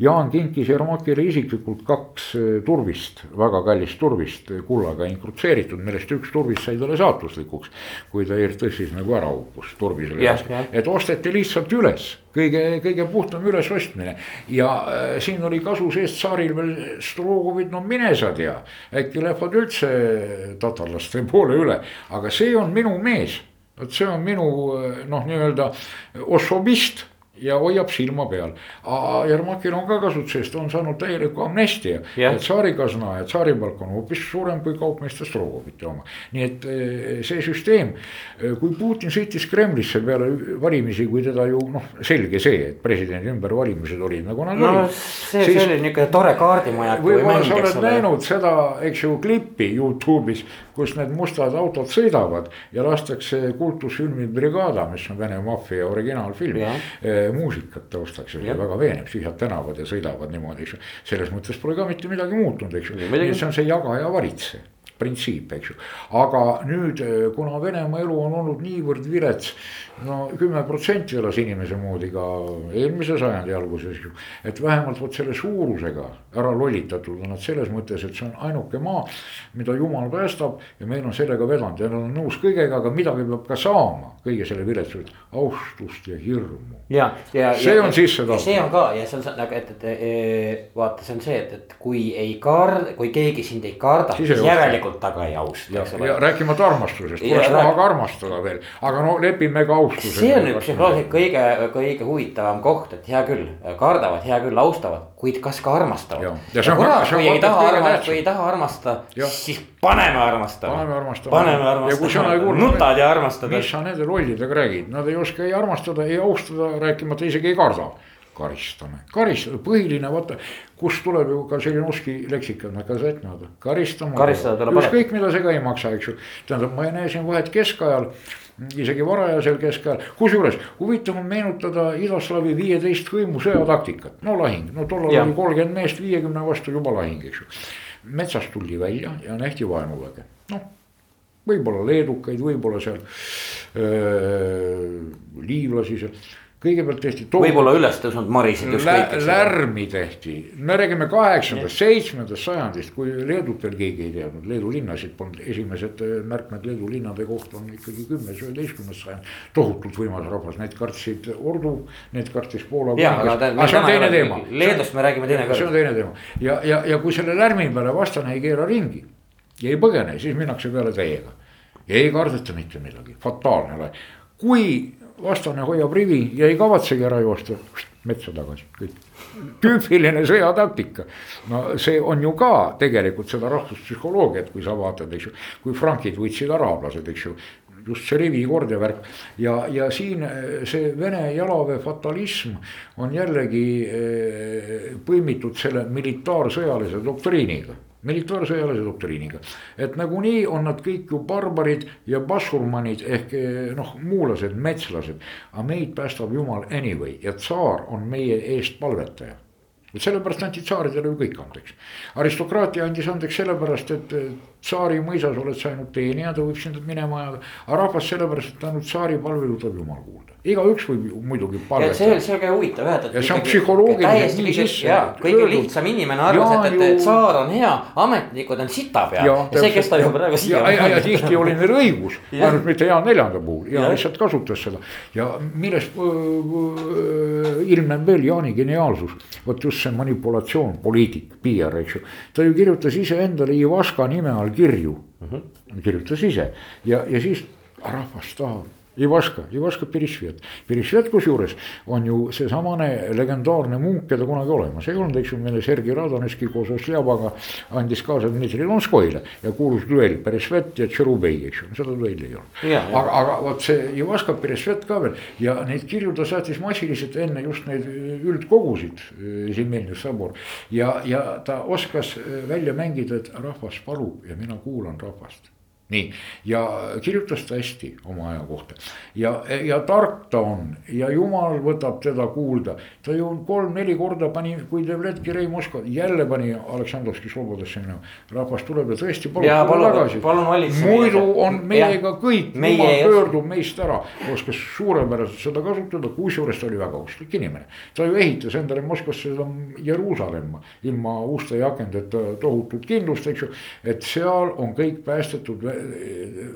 Speaker 3: Jaan kinkis Jermakile isiklikult kaks eh, turvist, väga kallist turvist kullaga inkrutseeritud, millest üks turvist sai talle saatuslikuks. kui ta tõstis nagu ära uppus, turvis oli
Speaker 2: yeah,, yeah.
Speaker 3: et osteti lihtsalt üles, kõige, kõige puhtam ülesostmine. ja äh, siin oli kasu seest tsaaril veel Strogovit, no mine sa tea, äkki lähevad üldse tatarlaste poole üle, aga see on minu mees vot see on minu noh, nii-öelda osobist ja hoiab silma peal. Jermakil on ka kasutusest, on saanud täieliku amnestia et tsaarikasna ja tsaaripalk on hoopis suurem kui kaupmeeste Strogovite oma. nii et eh, see süsteem, kui Putin sõitis Kremlisse peale valimisi, kui teda ju noh, selge see, et presidendi ümbervalimised olid nagu nad
Speaker 2: no
Speaker 3: olid.
Speaker 2: see, see oli niuke tore kaardimajaku
Speaker 3: võib-olla sa oled
Speaker 2: ole.
Speaker 3: näinud seda, eks ju, klippi Youtube'is, kus need mustad autod sõidavad ja lastakse kultusfilmi Brigada, mis on Vene maffia originaalfilm
Speaker 2: Jah.
Speaker 3: Eh, muusikat taustaks ja see väga veenev, tühjad tänavad ja sõidavad niimoodi, eks ju. selles mõttes pole ka mitte midagi muutunud, eks ju, nii et see on see jaga ja valitse printsiip, eks ju. aga nüüd, kuna Venemaa elu on olnud niivõrd vilets, no kümme protsenti elas inimese moodi ka eelmise sajandi alguses ju. et vähemalt vot selle suurusega ära lollitatud on nad selles mõttes, et see on ainuke maa, mida jumal päästab ja meil on sellega vedanud ja nad on nõus kõigega, aga midagi peab ka saama kõige selle viletsusest, austust ja hirmu.
Speaker 2: ja, ja.
Speaker 3: See on sisse tahtnud.
Speaker 2: see on ka ja see on nagu, et, et e, vaata, see on see, et, et kui ei kard-, kui keegi sind ei karda,
Speaker 3: Siis ei
Speaker 2: järelikult taga ei austa,
Speaker 3: ja, ja rääkimata armastusest, vaja ka armastada veel, aga no lepime ka austusega.
Speaker 2: see on üks psühholoogiliselt kõige, kõige huvitavam koht, et hea küll, kardavad, hea küll, austavad, kuid kas ka armastavad.
Speaker 3: Ja
Speaker 2: ja kurat, kui ei taha armastada, kui ei taha armastada, siis paneme armastama.
Speaker 3: paneme armastama.
Speaker 2: paneme armastama, nutad ja armastad.
Speaker 3: mis sa nende lollidega räägid, nad ei oska ei armastada, ei austada, rääkimata isegi ei karda. Karistame, karistada, põhiline vaata, kust tuleb ju ka selline uski leksika, kassetnõude, karistama. Ükskõik, mida see ka ei maksa, eks ju, tähendab, ma ei näe siin vahet keskajal isegi varajasel keskajal, kusjuures huvitav on meenutada idaslaavi viieteist hõimu sõjataktikat, no lahing, no tollal oli kolmkümmend meest viiekümne vastu juba lahing, eks ju. metsast tuldi välja ja nähti vaenuväge, noh võib-olla leedukaid, võib-olla seal öö, liivlasi seal. Kõigepealt tehti.
Speaker 2: võib-olla üles tõusnud marisid
Speaker 3: Lä,
Speaker 2: ükskõik, ole.
Speaker 3: lärmi tehti, me räägime kaheksandast, seitsmendast sajandist, kui Leedut veel keegi ei teadnud, Leedu linnasid polnud, esimesed äh, märkmed Leedu linnade kohta on ikkagi kümnes, üheteistkümnes sajand. tohutult võimas rahvas, need kartsid Ordu, need kartis Poola.
Speaker 2: ja, aga ta-
Speaker 3: aga see on teine teema.
Speaker 2: Leedust me räägime
Speaker 3: see on teine teema ja, ja, ja kui selle lärmi peale vastane ei keera ringi ja ei põgene, siis minnakse peale täiega. ei kardeta mitte midagi, fataalne kui vastane hoiab rivi ja ei kavatsegi ära joosta, metsa tagasi, kõik. tüüpiline sõjataktika. no see on ju ka tegelikult seda rahvuspsühholoogiat, kui sa vaatad, eks ju, kui frankid võitsid araablased, eks ju just see rivikord ja värk ja, ja siin eh, see Vene jalaväe fatalism on jällegi eh, põimitud selle militaarsõjalise doktriiniga militaarsõjalise doktriiniga, et nagunii on nad kõik ju barbarid ja basurmanid ehk eh, noh, muulased, metslased. aga meid päästab jumal anyway ja tsaar on meie eest palvetaja vot sellepärast anti tsaaridele ju kõik andeks. aristokraatia andis andeks sellepärast, et eh, tsaari mõisas oled sa ainult teenija, ta võib sind minema ajada. aga rahvas sellepärast, et ainult tsaari palvelu tuleb jumal kuulda, igaüks võib ju muidugi
Speaker 2: ja see,
Speaker 3: palvetada.
Speaker 2: see on ka huvitav jah, et.
Speaker 3: Ja see on psühholoogiliselt nii
Speaker 2: kõige,
Speaker 3: sisse
Speaker 2: kõige lihtsam inimene arvas, et, et tsaar on hea, ametnikud on sita peal ja, ja see
Speaker 3: täpselt.
Speaker 2: kestab ju praegu
Speaker 3: ja, ja, ja tihti oli neil õigus, ainult mitte Jaan Neljanda puhul ja
Speaker 2: Jah.
Speaker 3: lihtsalt kasutas seda. ja millest ilmneb veel Jaani geniaalsus, vot just see manipulatsioon, poliitik, PR, eks ju. ta ju kirjutas iseendale Ivaska nime all kirju mm, -hmm. kirjutas ise ja, ja siis rahvas tahab Ivaška, Ivaška Pirisvet, Pirisvet kusjuures on ju seesamane legendaarne munk, keda kunagi olemas ei olnud, eks ju, meile Sergei Radoneski koos Oslevaga andis kaasa Dmitri Donskoile ja kuulus duell Pirisvet ja Tšerubei, eks ju, seda duelli ei olnud. Aga, aga vot see Ivaška Pirisvet ka veel. Ja neid kirju ta saatis massiliselt enne just neid üldkogusid, Zimmelnis sabor. ja, ja ta oskas välja mängida, et rahvas palub ja mina kuulan rahvast nii, ja kirjutas ta hästi oma aja kohta ja, ja tark ta on ja jumal võtab teda kuulda. ta ju kolm-neli korda pani, kui Devletki Rei Moskva jälle pani Aleksandrovski Slobodasse minema. rahvas tuleb ja tõesti palub tulla
Speaker 2: palun-
Speaker 3: tagasi. muidu on meiega kõik, jumal pöördub meist ära. oskas suurepäraselt seda kasutada, kusjuures ta oli väga usklik inimene. ta ju ehitas endale Moskvasse seda Jeruusalemma ilma uste ja akendeta tohutut kindlust, eks ju. et seal on kõik päästetud,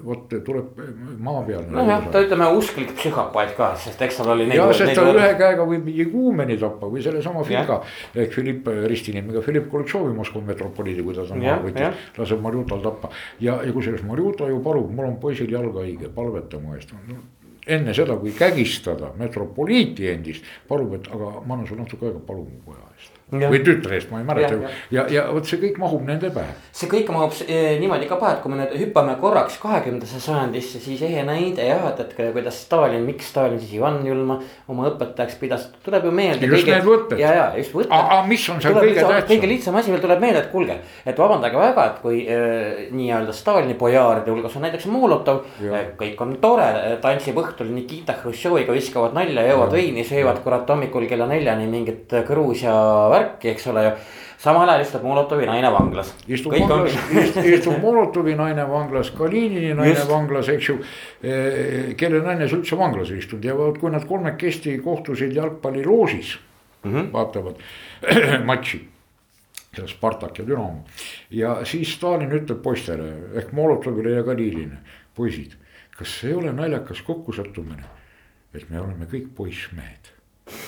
Speaker 3: vot tuleb maa peal.
Speaker 2: nojah, ta ütleme usklik psühhopaat ka, sest eks tal oli.
Speaker 3: ja sest ta ühe käega võib Iguumeni tappa või sellesama Filga ehk Philipp ristinimiga Philipp Koltšovi Moskva metropoliidi, kui ta ta maha
Speaker 2: Jah,
Speaker 3: võttis
Speaker 2: jah.
Speaker 3: laseb Marjutal tappa ja, ja kusjuures Marjuta ju palub, mul on poisil jalg haige, palveta mu eest no, enne seda, kui kägistada metropoliiti endist, palub, et aga ma annan sulle natuke aega, palun mu poja eest. Või tütre eest, ma ei mäleta ja, ja, ja, ja vot see kõik mahub nende pähe.
Speaker 2: see kõik mahub eh, niimoodi ka pähe, et kui me nüüd hüppame korraks kahekümnendasse sajandisse, siis ehe näide jah, et, et kuidas Stalin, miks Stalin siis Ivan Julma oma õpetajaks pidas, tuleb ju meelde.
Speaker 3: just kõige, need võtted.
Speaker 2: ja, ja just võtted.
Speaker 3: aga mis on seal kõige tähtsam?
Speaker 2: kõige lihtsam asi veel tuleb meelde, et kuulge, et vabandage väga, et kui äh, nii-öelda Stalini bojaaride hulgas on näiteks Molotov. kõik on tore, tantsib õhtul Nikita Hruštšoviga, viskavad nalja, joovad veini, söövad kurat hommikul kella neljani mingit Gruusia värki, eks ole ju samal ajal istub Molotovi naine vanglas.
Speaker 3: istub Kõik vanglas on... istub Molotovi naine vanglas, Kalinini naine Just. vanglas, eks ju. Eh, kelle naine üldse vanglas ei istunud ja vot kui nad kolmekesti kohtusid jalgpalliloožis mm, -hmm. vaatavad matši. seal Spartak ja Dünamo ja siis Stalin ütleb poistele ehk Molotovile ja Kalinile, poisid, kas ei ole naljakas kokkusattumine, et me oleme kõik poissmehed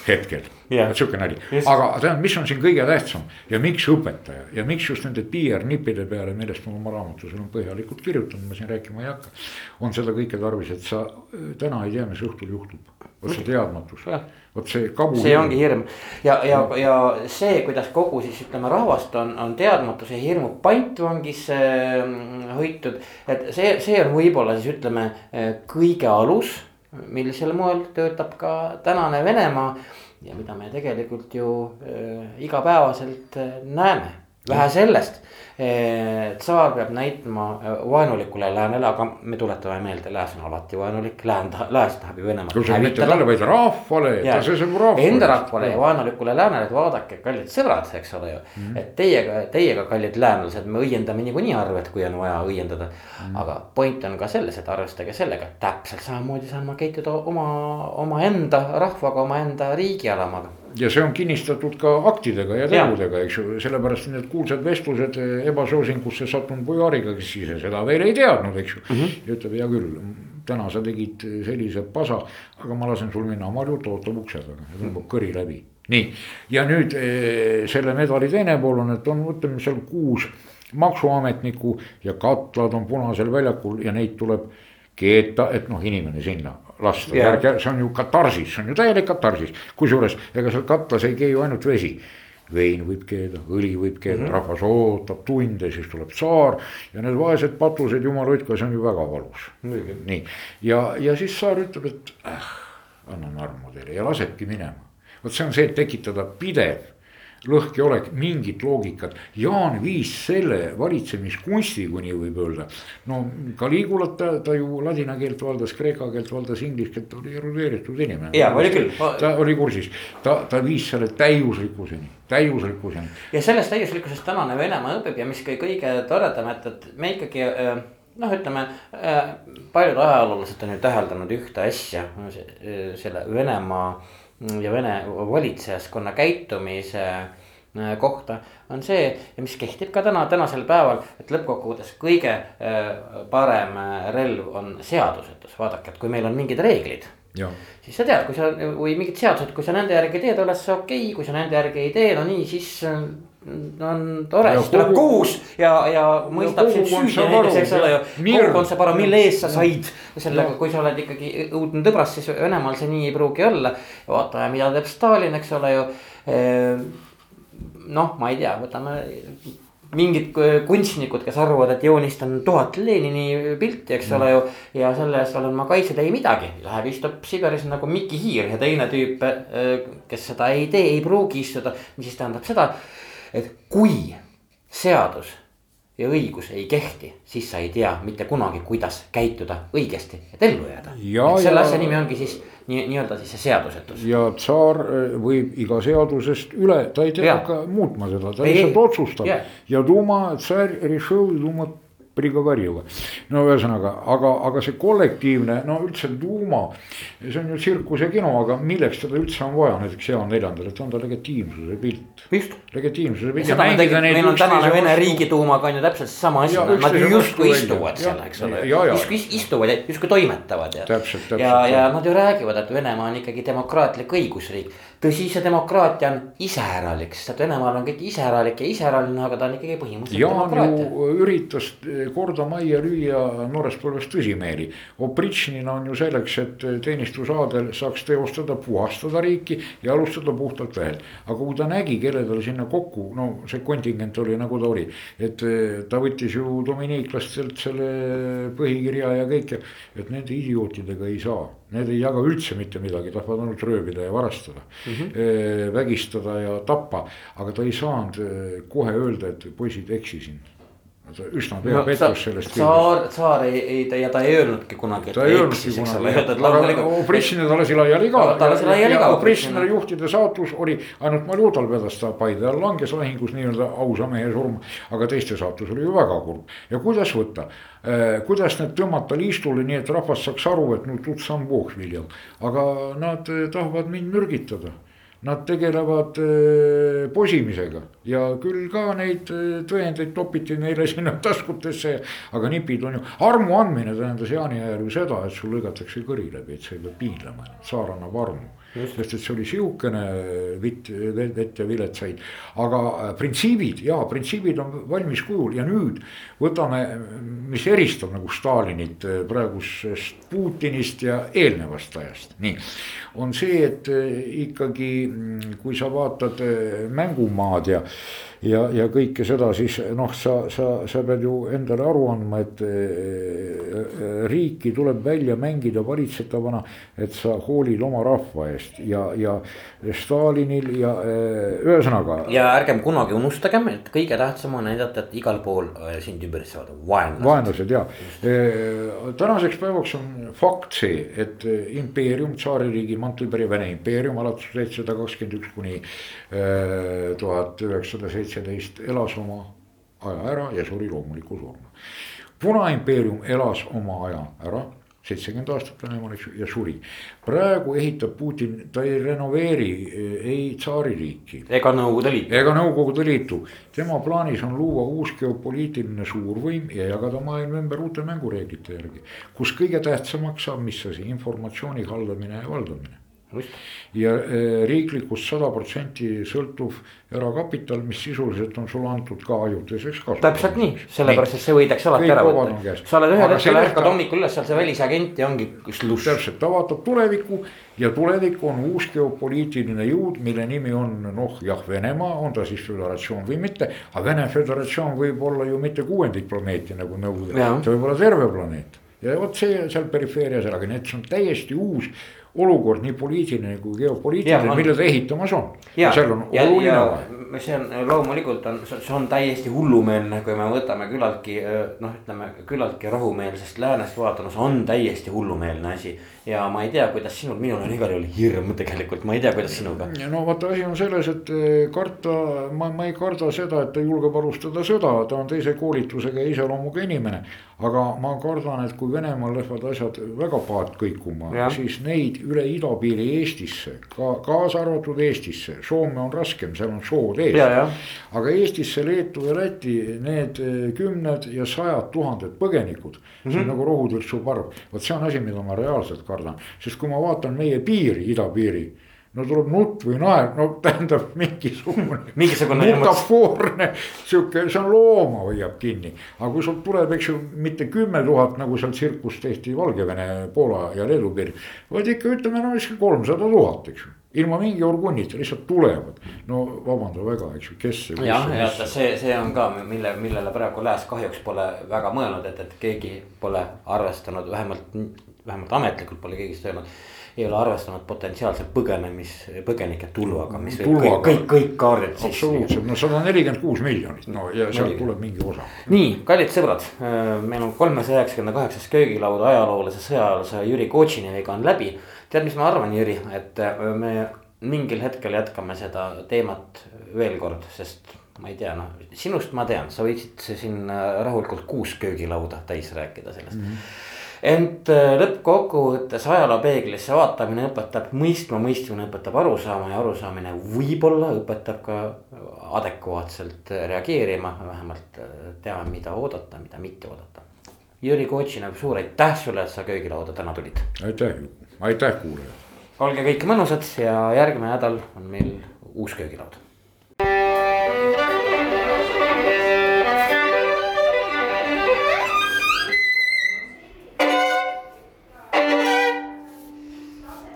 Speaker 3: hetkel yeah., sihuke nali yes., aga tähendab, mis on siin kõige tähtsam ja miks õpetaja ja miks just nende PR-nippide peale, millest ma oma raamatus olen põhjalikult kirjutanud, ma siin rääkima ei hakka. on seda kõike tarvis, et sa äh, täna ei tea, mis õhtul juhtub, vot see teadmatus, vot see kabu.
Speaker 2: see ongi hirm ja, ja, ja see, kuidas kogu siis ütleme rahvast on, on teadmatuse hirmu pantvangis äh, hoitud. et see, see on võib-olla siis ütleme äh, kõige alus millisel moel töötab ka tänane Venemaa ja mida me tegelikult ju äh, igapäevaselt äh, näeme. Vähe sellest, tsaar peab näitama äh, vaenulikule läänele, aga me tuletame meelde, lääs on alati vaenulik, lään, lääs tahab ju Venemaad
Speaker 3: hävitada. vaid rahvale, ta see saab
Speaker 2: rahvale. Enda rahvale ja vaenulikule läänele, et vaadake, kallid sõbrad, eks ole ju mm. -hmm. et teiega, teiega, kallid läänlased, me õiendame niikuinii arved, kui on vaja õiendada mm. -hmm. aga point on ka selles, et arvestage sellega, täpselt samamoodi saan ma käituda oma, omaenda rahvaga, omaenda riigialamaga
Speaker 3: ja see on kinnistatud ka aktidega ja tegudega, eks ju, sellepärast need kuulsad vestlused ebasoosingusse sattunud Bujariga, kes ise seda veel ei teadnud, eks ju mm. -hmm. ja ütleb, hea küll, täna sa tegid sellise pasa, aga ma lasen sul minna, Marjut ootab ukse taga ja tõmbab kõri läbi. nii, ja nüüd eh, selle medali teine pool on, et on, ütleme seal kuus maksuametnikku ja katlad on Punasel väljakul ja neid tuleb keeta, et noh, inimene sinna lasta yeah., see on ju katarsis, see on ju täielik katarsis, kusjuures ega seal katlas ei keeju ainult vesi vein võib keeda, õli võib keeda mm, -hmm. rahvas ootab tunde, siis tuleb tsaar ja need vaesed patused, jumal hoidku, see on ju väga valus mm. -hmm. nii, ja, ja siis tsaar ütleb, et äh, annan armu teile ja lasebki minema. vot see on see, et tekitada pidev lõhkeolek, mingit loogikat. Jaan viis selle valitsemiskunsti, kui nii võib öelda. no Caligulat ta, ta ju ladina keelt valdas, kreeka keelt valdas, inglise keelt, oli erudeeritud inimene.
Speaker 2: ja oli küll.
Speaker 3: ta oli kursis, ta, ta viis selle täiuslikkuseni, täiuslikkuseni.
Speaker 2: ja sellest täiuslikkusest tänane Venemaa õpib ja mis kõige toredam, et, et me ikkagi äh, noh, ütleme paljud ajaloolased on ju täheldanud ühte asja, selle Venemaa ja Vene valitsejaskonna käitumise äh, kohta on see ja mis kehtib ka täna, tänasel päeval, et lõppkokkuvõttes kõige äh, parem äh, relv on seadusetus, vaadake, et kui meil on mingid reeglid. siis sa tead, kui sa või mingid seadused, kui sa nende järgi teed, oled sa okei okay., kui sa nende järgi ei tee, no nii, siis on tore, siis tuleb kohus ja, ja mõistab sind süüdi näiteks, eks ole ju. kogukond saab aru, mille eest sa said sellega, kui sa oled ikkagi õudne tõbras, siis Venemaal see nii ei pruugi olla. vaatame, mida teeb Stalin, eks ole ju. Ehm, noh, ma ei tea, võtame mingid kunstnikud, kes arvavad, et joonistan tuhat Lenini pilti, eks ole ju. ja selle eest olen ma kaitstud, ei midagi, läheb istub Siberis nagu Mikki Hiir ja teine tüüp, kes seda ei tee, ei pruugi istuda, mis siis tähendab seda et kui seadus ja õigus ei kehti, siis sa ei tea mitte kunagi, kuidas käituda õigesti, et ellu jääda. selle asja nimi ongi siis nii, nii-öelda siis see seadusetus.
Speaker 3: ja tsaar eh, võib iga seadusest üle, ta ei tea ka muutma seda, ta lihtsalt otsustab ja, ja Duma, tsar решил, Duma prigovarjuga. no ühesõnaga, aga, aga see kollektiivne, no üldse tuuma, see on ju tsirkus ja kino, aga milleks teda üldse on vaja näiteks Jaan Neljandal, et on ta legitiimsuse pilt. legitiimsuse pilt.
Speaker 2: meil on tänane Vene riigituumaga on ju täpselt sama asi, nad justkui istuvad seal, eks ole. justkui istuvad ja justkui toimetavad ja. ja, ja nad ju räägivad, et Venemaa on ikkagi demokraatlik õigusriik tõsi, see demokraatia on iseäralik, sest et Venemaal on kõik iseäralik ja iseäraline, aga ta on ikkagi põhimõtteliselt
Speaker 3: Jaan demokraatia. üritas korda majja lüüa noorest põlvest tõsimeeli. Opritšnina on ju selleks, et teenistusaadel saaks teostada, puhastada riiki ja alustada puhtalt lehelt. aga kui ta nägi, kelle tal sinna kokku, no see kontingent oli nagu ta oli, et ta võttis ju dominiiklastelt selle põhikirja ja kõike, et nende idiootidega ei saa. Need ei jaga üldse mitte midagi, tahavad ainult röövida ja varastada mm, -hmm. vägistada ja tappa, aga ta ei saanud kohe öelda, et poisid eksisin üsna pea no, pettus sellest.
Speaker 2: tsaar, tsaar ei, ei ja ta ei öelnudki kunagi.
Speaker 3: ta ei öelnudki kunagi, Oprišina ta lasi laiali ka.
Speaker 2: ta lasi laiali ka.
Speaker 3: Oprišina juhtide saatus oli, ainult Maljudal vedas ta Paide all, langes lahingus nii-öelda ausa mehe surma. aga teiste saatus oli ju väga kurb ja kuidas võtta eh,, kuidas need tõmmata liistule, nii et rahvas saaks aru, et no tuts on voog viljal, aga nad eh, tahavad mind mürgitada Nad tegelevad äh, posimisega ja küll ka neid äh, tõendeid topiti neile sinna taskutesse. aga nipid on ju, armu andmine tähendas Jaani ajal ju seda, et sul lõigatakse kõri läbi, et sa ei pea piinlema, saar annab armu sest et see oli sihukene vitt, vett ja viletsaid. aga äh, printsiibid ja printsiibid on valmis kujul ja nüüd võtame, mis eristab nagu Stalinit praegusest Putinist ja eelnevast ajast, nii. On see, et äh, ikkagi, mm, kui sa vaatad mängumaad ja ja, ja kõike seda, siis noh, sa, sa, sa pead ju endale aru andma, et äh, riiki tuleb välja mängida valitsetavana, et sa hoolid oma rahva eest ja, ja Stalinil ja äh, ühesõnaga.
Speaker 2: ja ärgem kunagi unustagem, et kõige tähtsam on näidata, et igal pool äh, sind ümbritsevad vaenlased.
Speaker 3: vaenlased ja tänaseks päevaks on fakt see, et impeerium, tsaaririigi mantlipere Vene impeerium alates seitsesada kakskümmend üks kuni tuhat üheksasada seitse seitseteist elas oma aja ära ja suri loomuliku surma. Punaimpeerium elas oma aja ära, seitsekümmend aastat Venemaal, eks ju, ja suri. praegu ehitab Putin, ta ei renoveeri eh, ei tsaaririiki.
Speaker 2: ega Nõukogude Liitu.
Speaker 3: ega Nõukogude Liitu, tema plaanis on luua uus geopoliitiline suurvõim ja jagada maailma ümber uute mängureeglite järgi. kus kõige tähtsamaks saab, mis asi, informatsiooni haldamine ja valdamine ja eh, riiklikust sada protsenti sõltuv erakapital, mis sisuliselt on sulle antud ka ajutiseks
Speaker 2: kasutamiseks. täpselt nii, sellepärast et see võidakse alati ära võtta. sa oled ühel hetkel ärkad hommikul üles, seal see välisagent ja ongi sluss.
Speaker 3: täpselt, ta vaatab tulevikku ja tulevik on uus geopoliitiline jõud, mille nimi on noh, jah, Venemaa, on ta siis föderatsioon või mitte. aga Vene föderatsioon võib olla ju mitte kuuendik planeeti nagu Nõukogude, see võib olla terve planeet ja vot see seal perifeerias, aga need on täiesti uus olukord nii poliitiline kui geopoliitiline, mille ta ehitamas on.
Speaker 2: ja, ja, ja see on loomulikult on, see on täiesti hullumeelne, kui me võtame küllaltki noh, ütleme küllaltki rahumeelsest läänest vaadates on täiesti hullumeelne asi ja ma ei tea, kuidas sinul, minul on igal juhul hirm tegelikult, ma ei tea, kuidas sinuga.
Speaker 3: no vaata, asi on selles, et eh, karta, ma, ma ei karda seda, et ta julgeb alustada sõda, ta on teise koolitusega ja iseloomuga inimene. aga ma kardan, et kui Venemaal lähevad asjad väga paat kõikuma, siis neid üle idapiiri Eestisse, ka kaasa arvatud Eestisse, Soome on raskem, seal on sood ees. aga Eestisse, Leetu ja Läti, need eh, kümned ja sajad tuhanded põgenikud mm, -hmm. see on mhm. nagu rohutürtsu parv, vot see on asi, mida ma reaalselt kardan kardan, sest kui ma vaatan meie piiri, idapiiri no tuleb nutt või naer, no tähendab mingisugune
Speaker 2: mingisugune
Speaker 3: metafoorne sihuke, see on looma hoiab kinni. aga kui sul tuleb, eks ju, mitte kümme tuhat, nagu seal tsirkus tehti Valgevene, Poola ja Leedu piiril. vaid ikka ütleme, no vist kolmsada tuhat, eks ju ilma mingi orgunnita lihtsalt tulevad, no vabanda väga, eks ju, kes.
Speaker 2: jah, ja see, see on ka, mille, millele praegu lääs kahjuks pole väga mõelnud, et, et keegi pole arvestanud, vähemalt vähemalt ametlikult pole keegi seda öelnud. ei ole arvestanud potentsiaalse põgenemis, põgenike tulvaga, mis võib kõik, kõik, kõik kaardid
Speaker 3: sisse. absoluutselt, no sada nelikümmend kuus miljonit, no ja sealt tuleb mingi osa.
Speaker 2: nii, kallid sõbrad, äh, meil on kolmesaja üheksakümne kaheksas köögilaud ajaloolase sõjajalase Jüri Kotšiniga on läbi. tead, mis ma arvan, Jüri, et äh, me mingil hetkel jätkame seda teemat veel kord, sest ma ei tea, noh sinust ma tean, sa võiksid siin äh, rahulikult kuus köögilauda täis rääkida sellest mm. -hmm ent äh, lõppkokkuvõttes ajaloopeeglisse vaatamine õpetab mõistma, mõistmine õpetab aru saama ja arusaamine võib-olla õpetab ka adekvaatselt reageerima, vähemalt äh, teame, mida oodata, mida mitte oodata. Jüri Kotšina, suur aitäh sulle, et sa köögilauda täna tulid.
Speaker 3: aitäh, aitäh kuulajad.
Speaker 2: olge kõik mõnusad ja järgmine nädal on meil uus köögilaud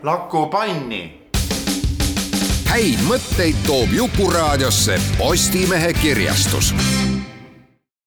Speaker 1: lakupanni.
Speaker 4: häid mõtteid toob Jukuraadiosse Postimehe kirjastus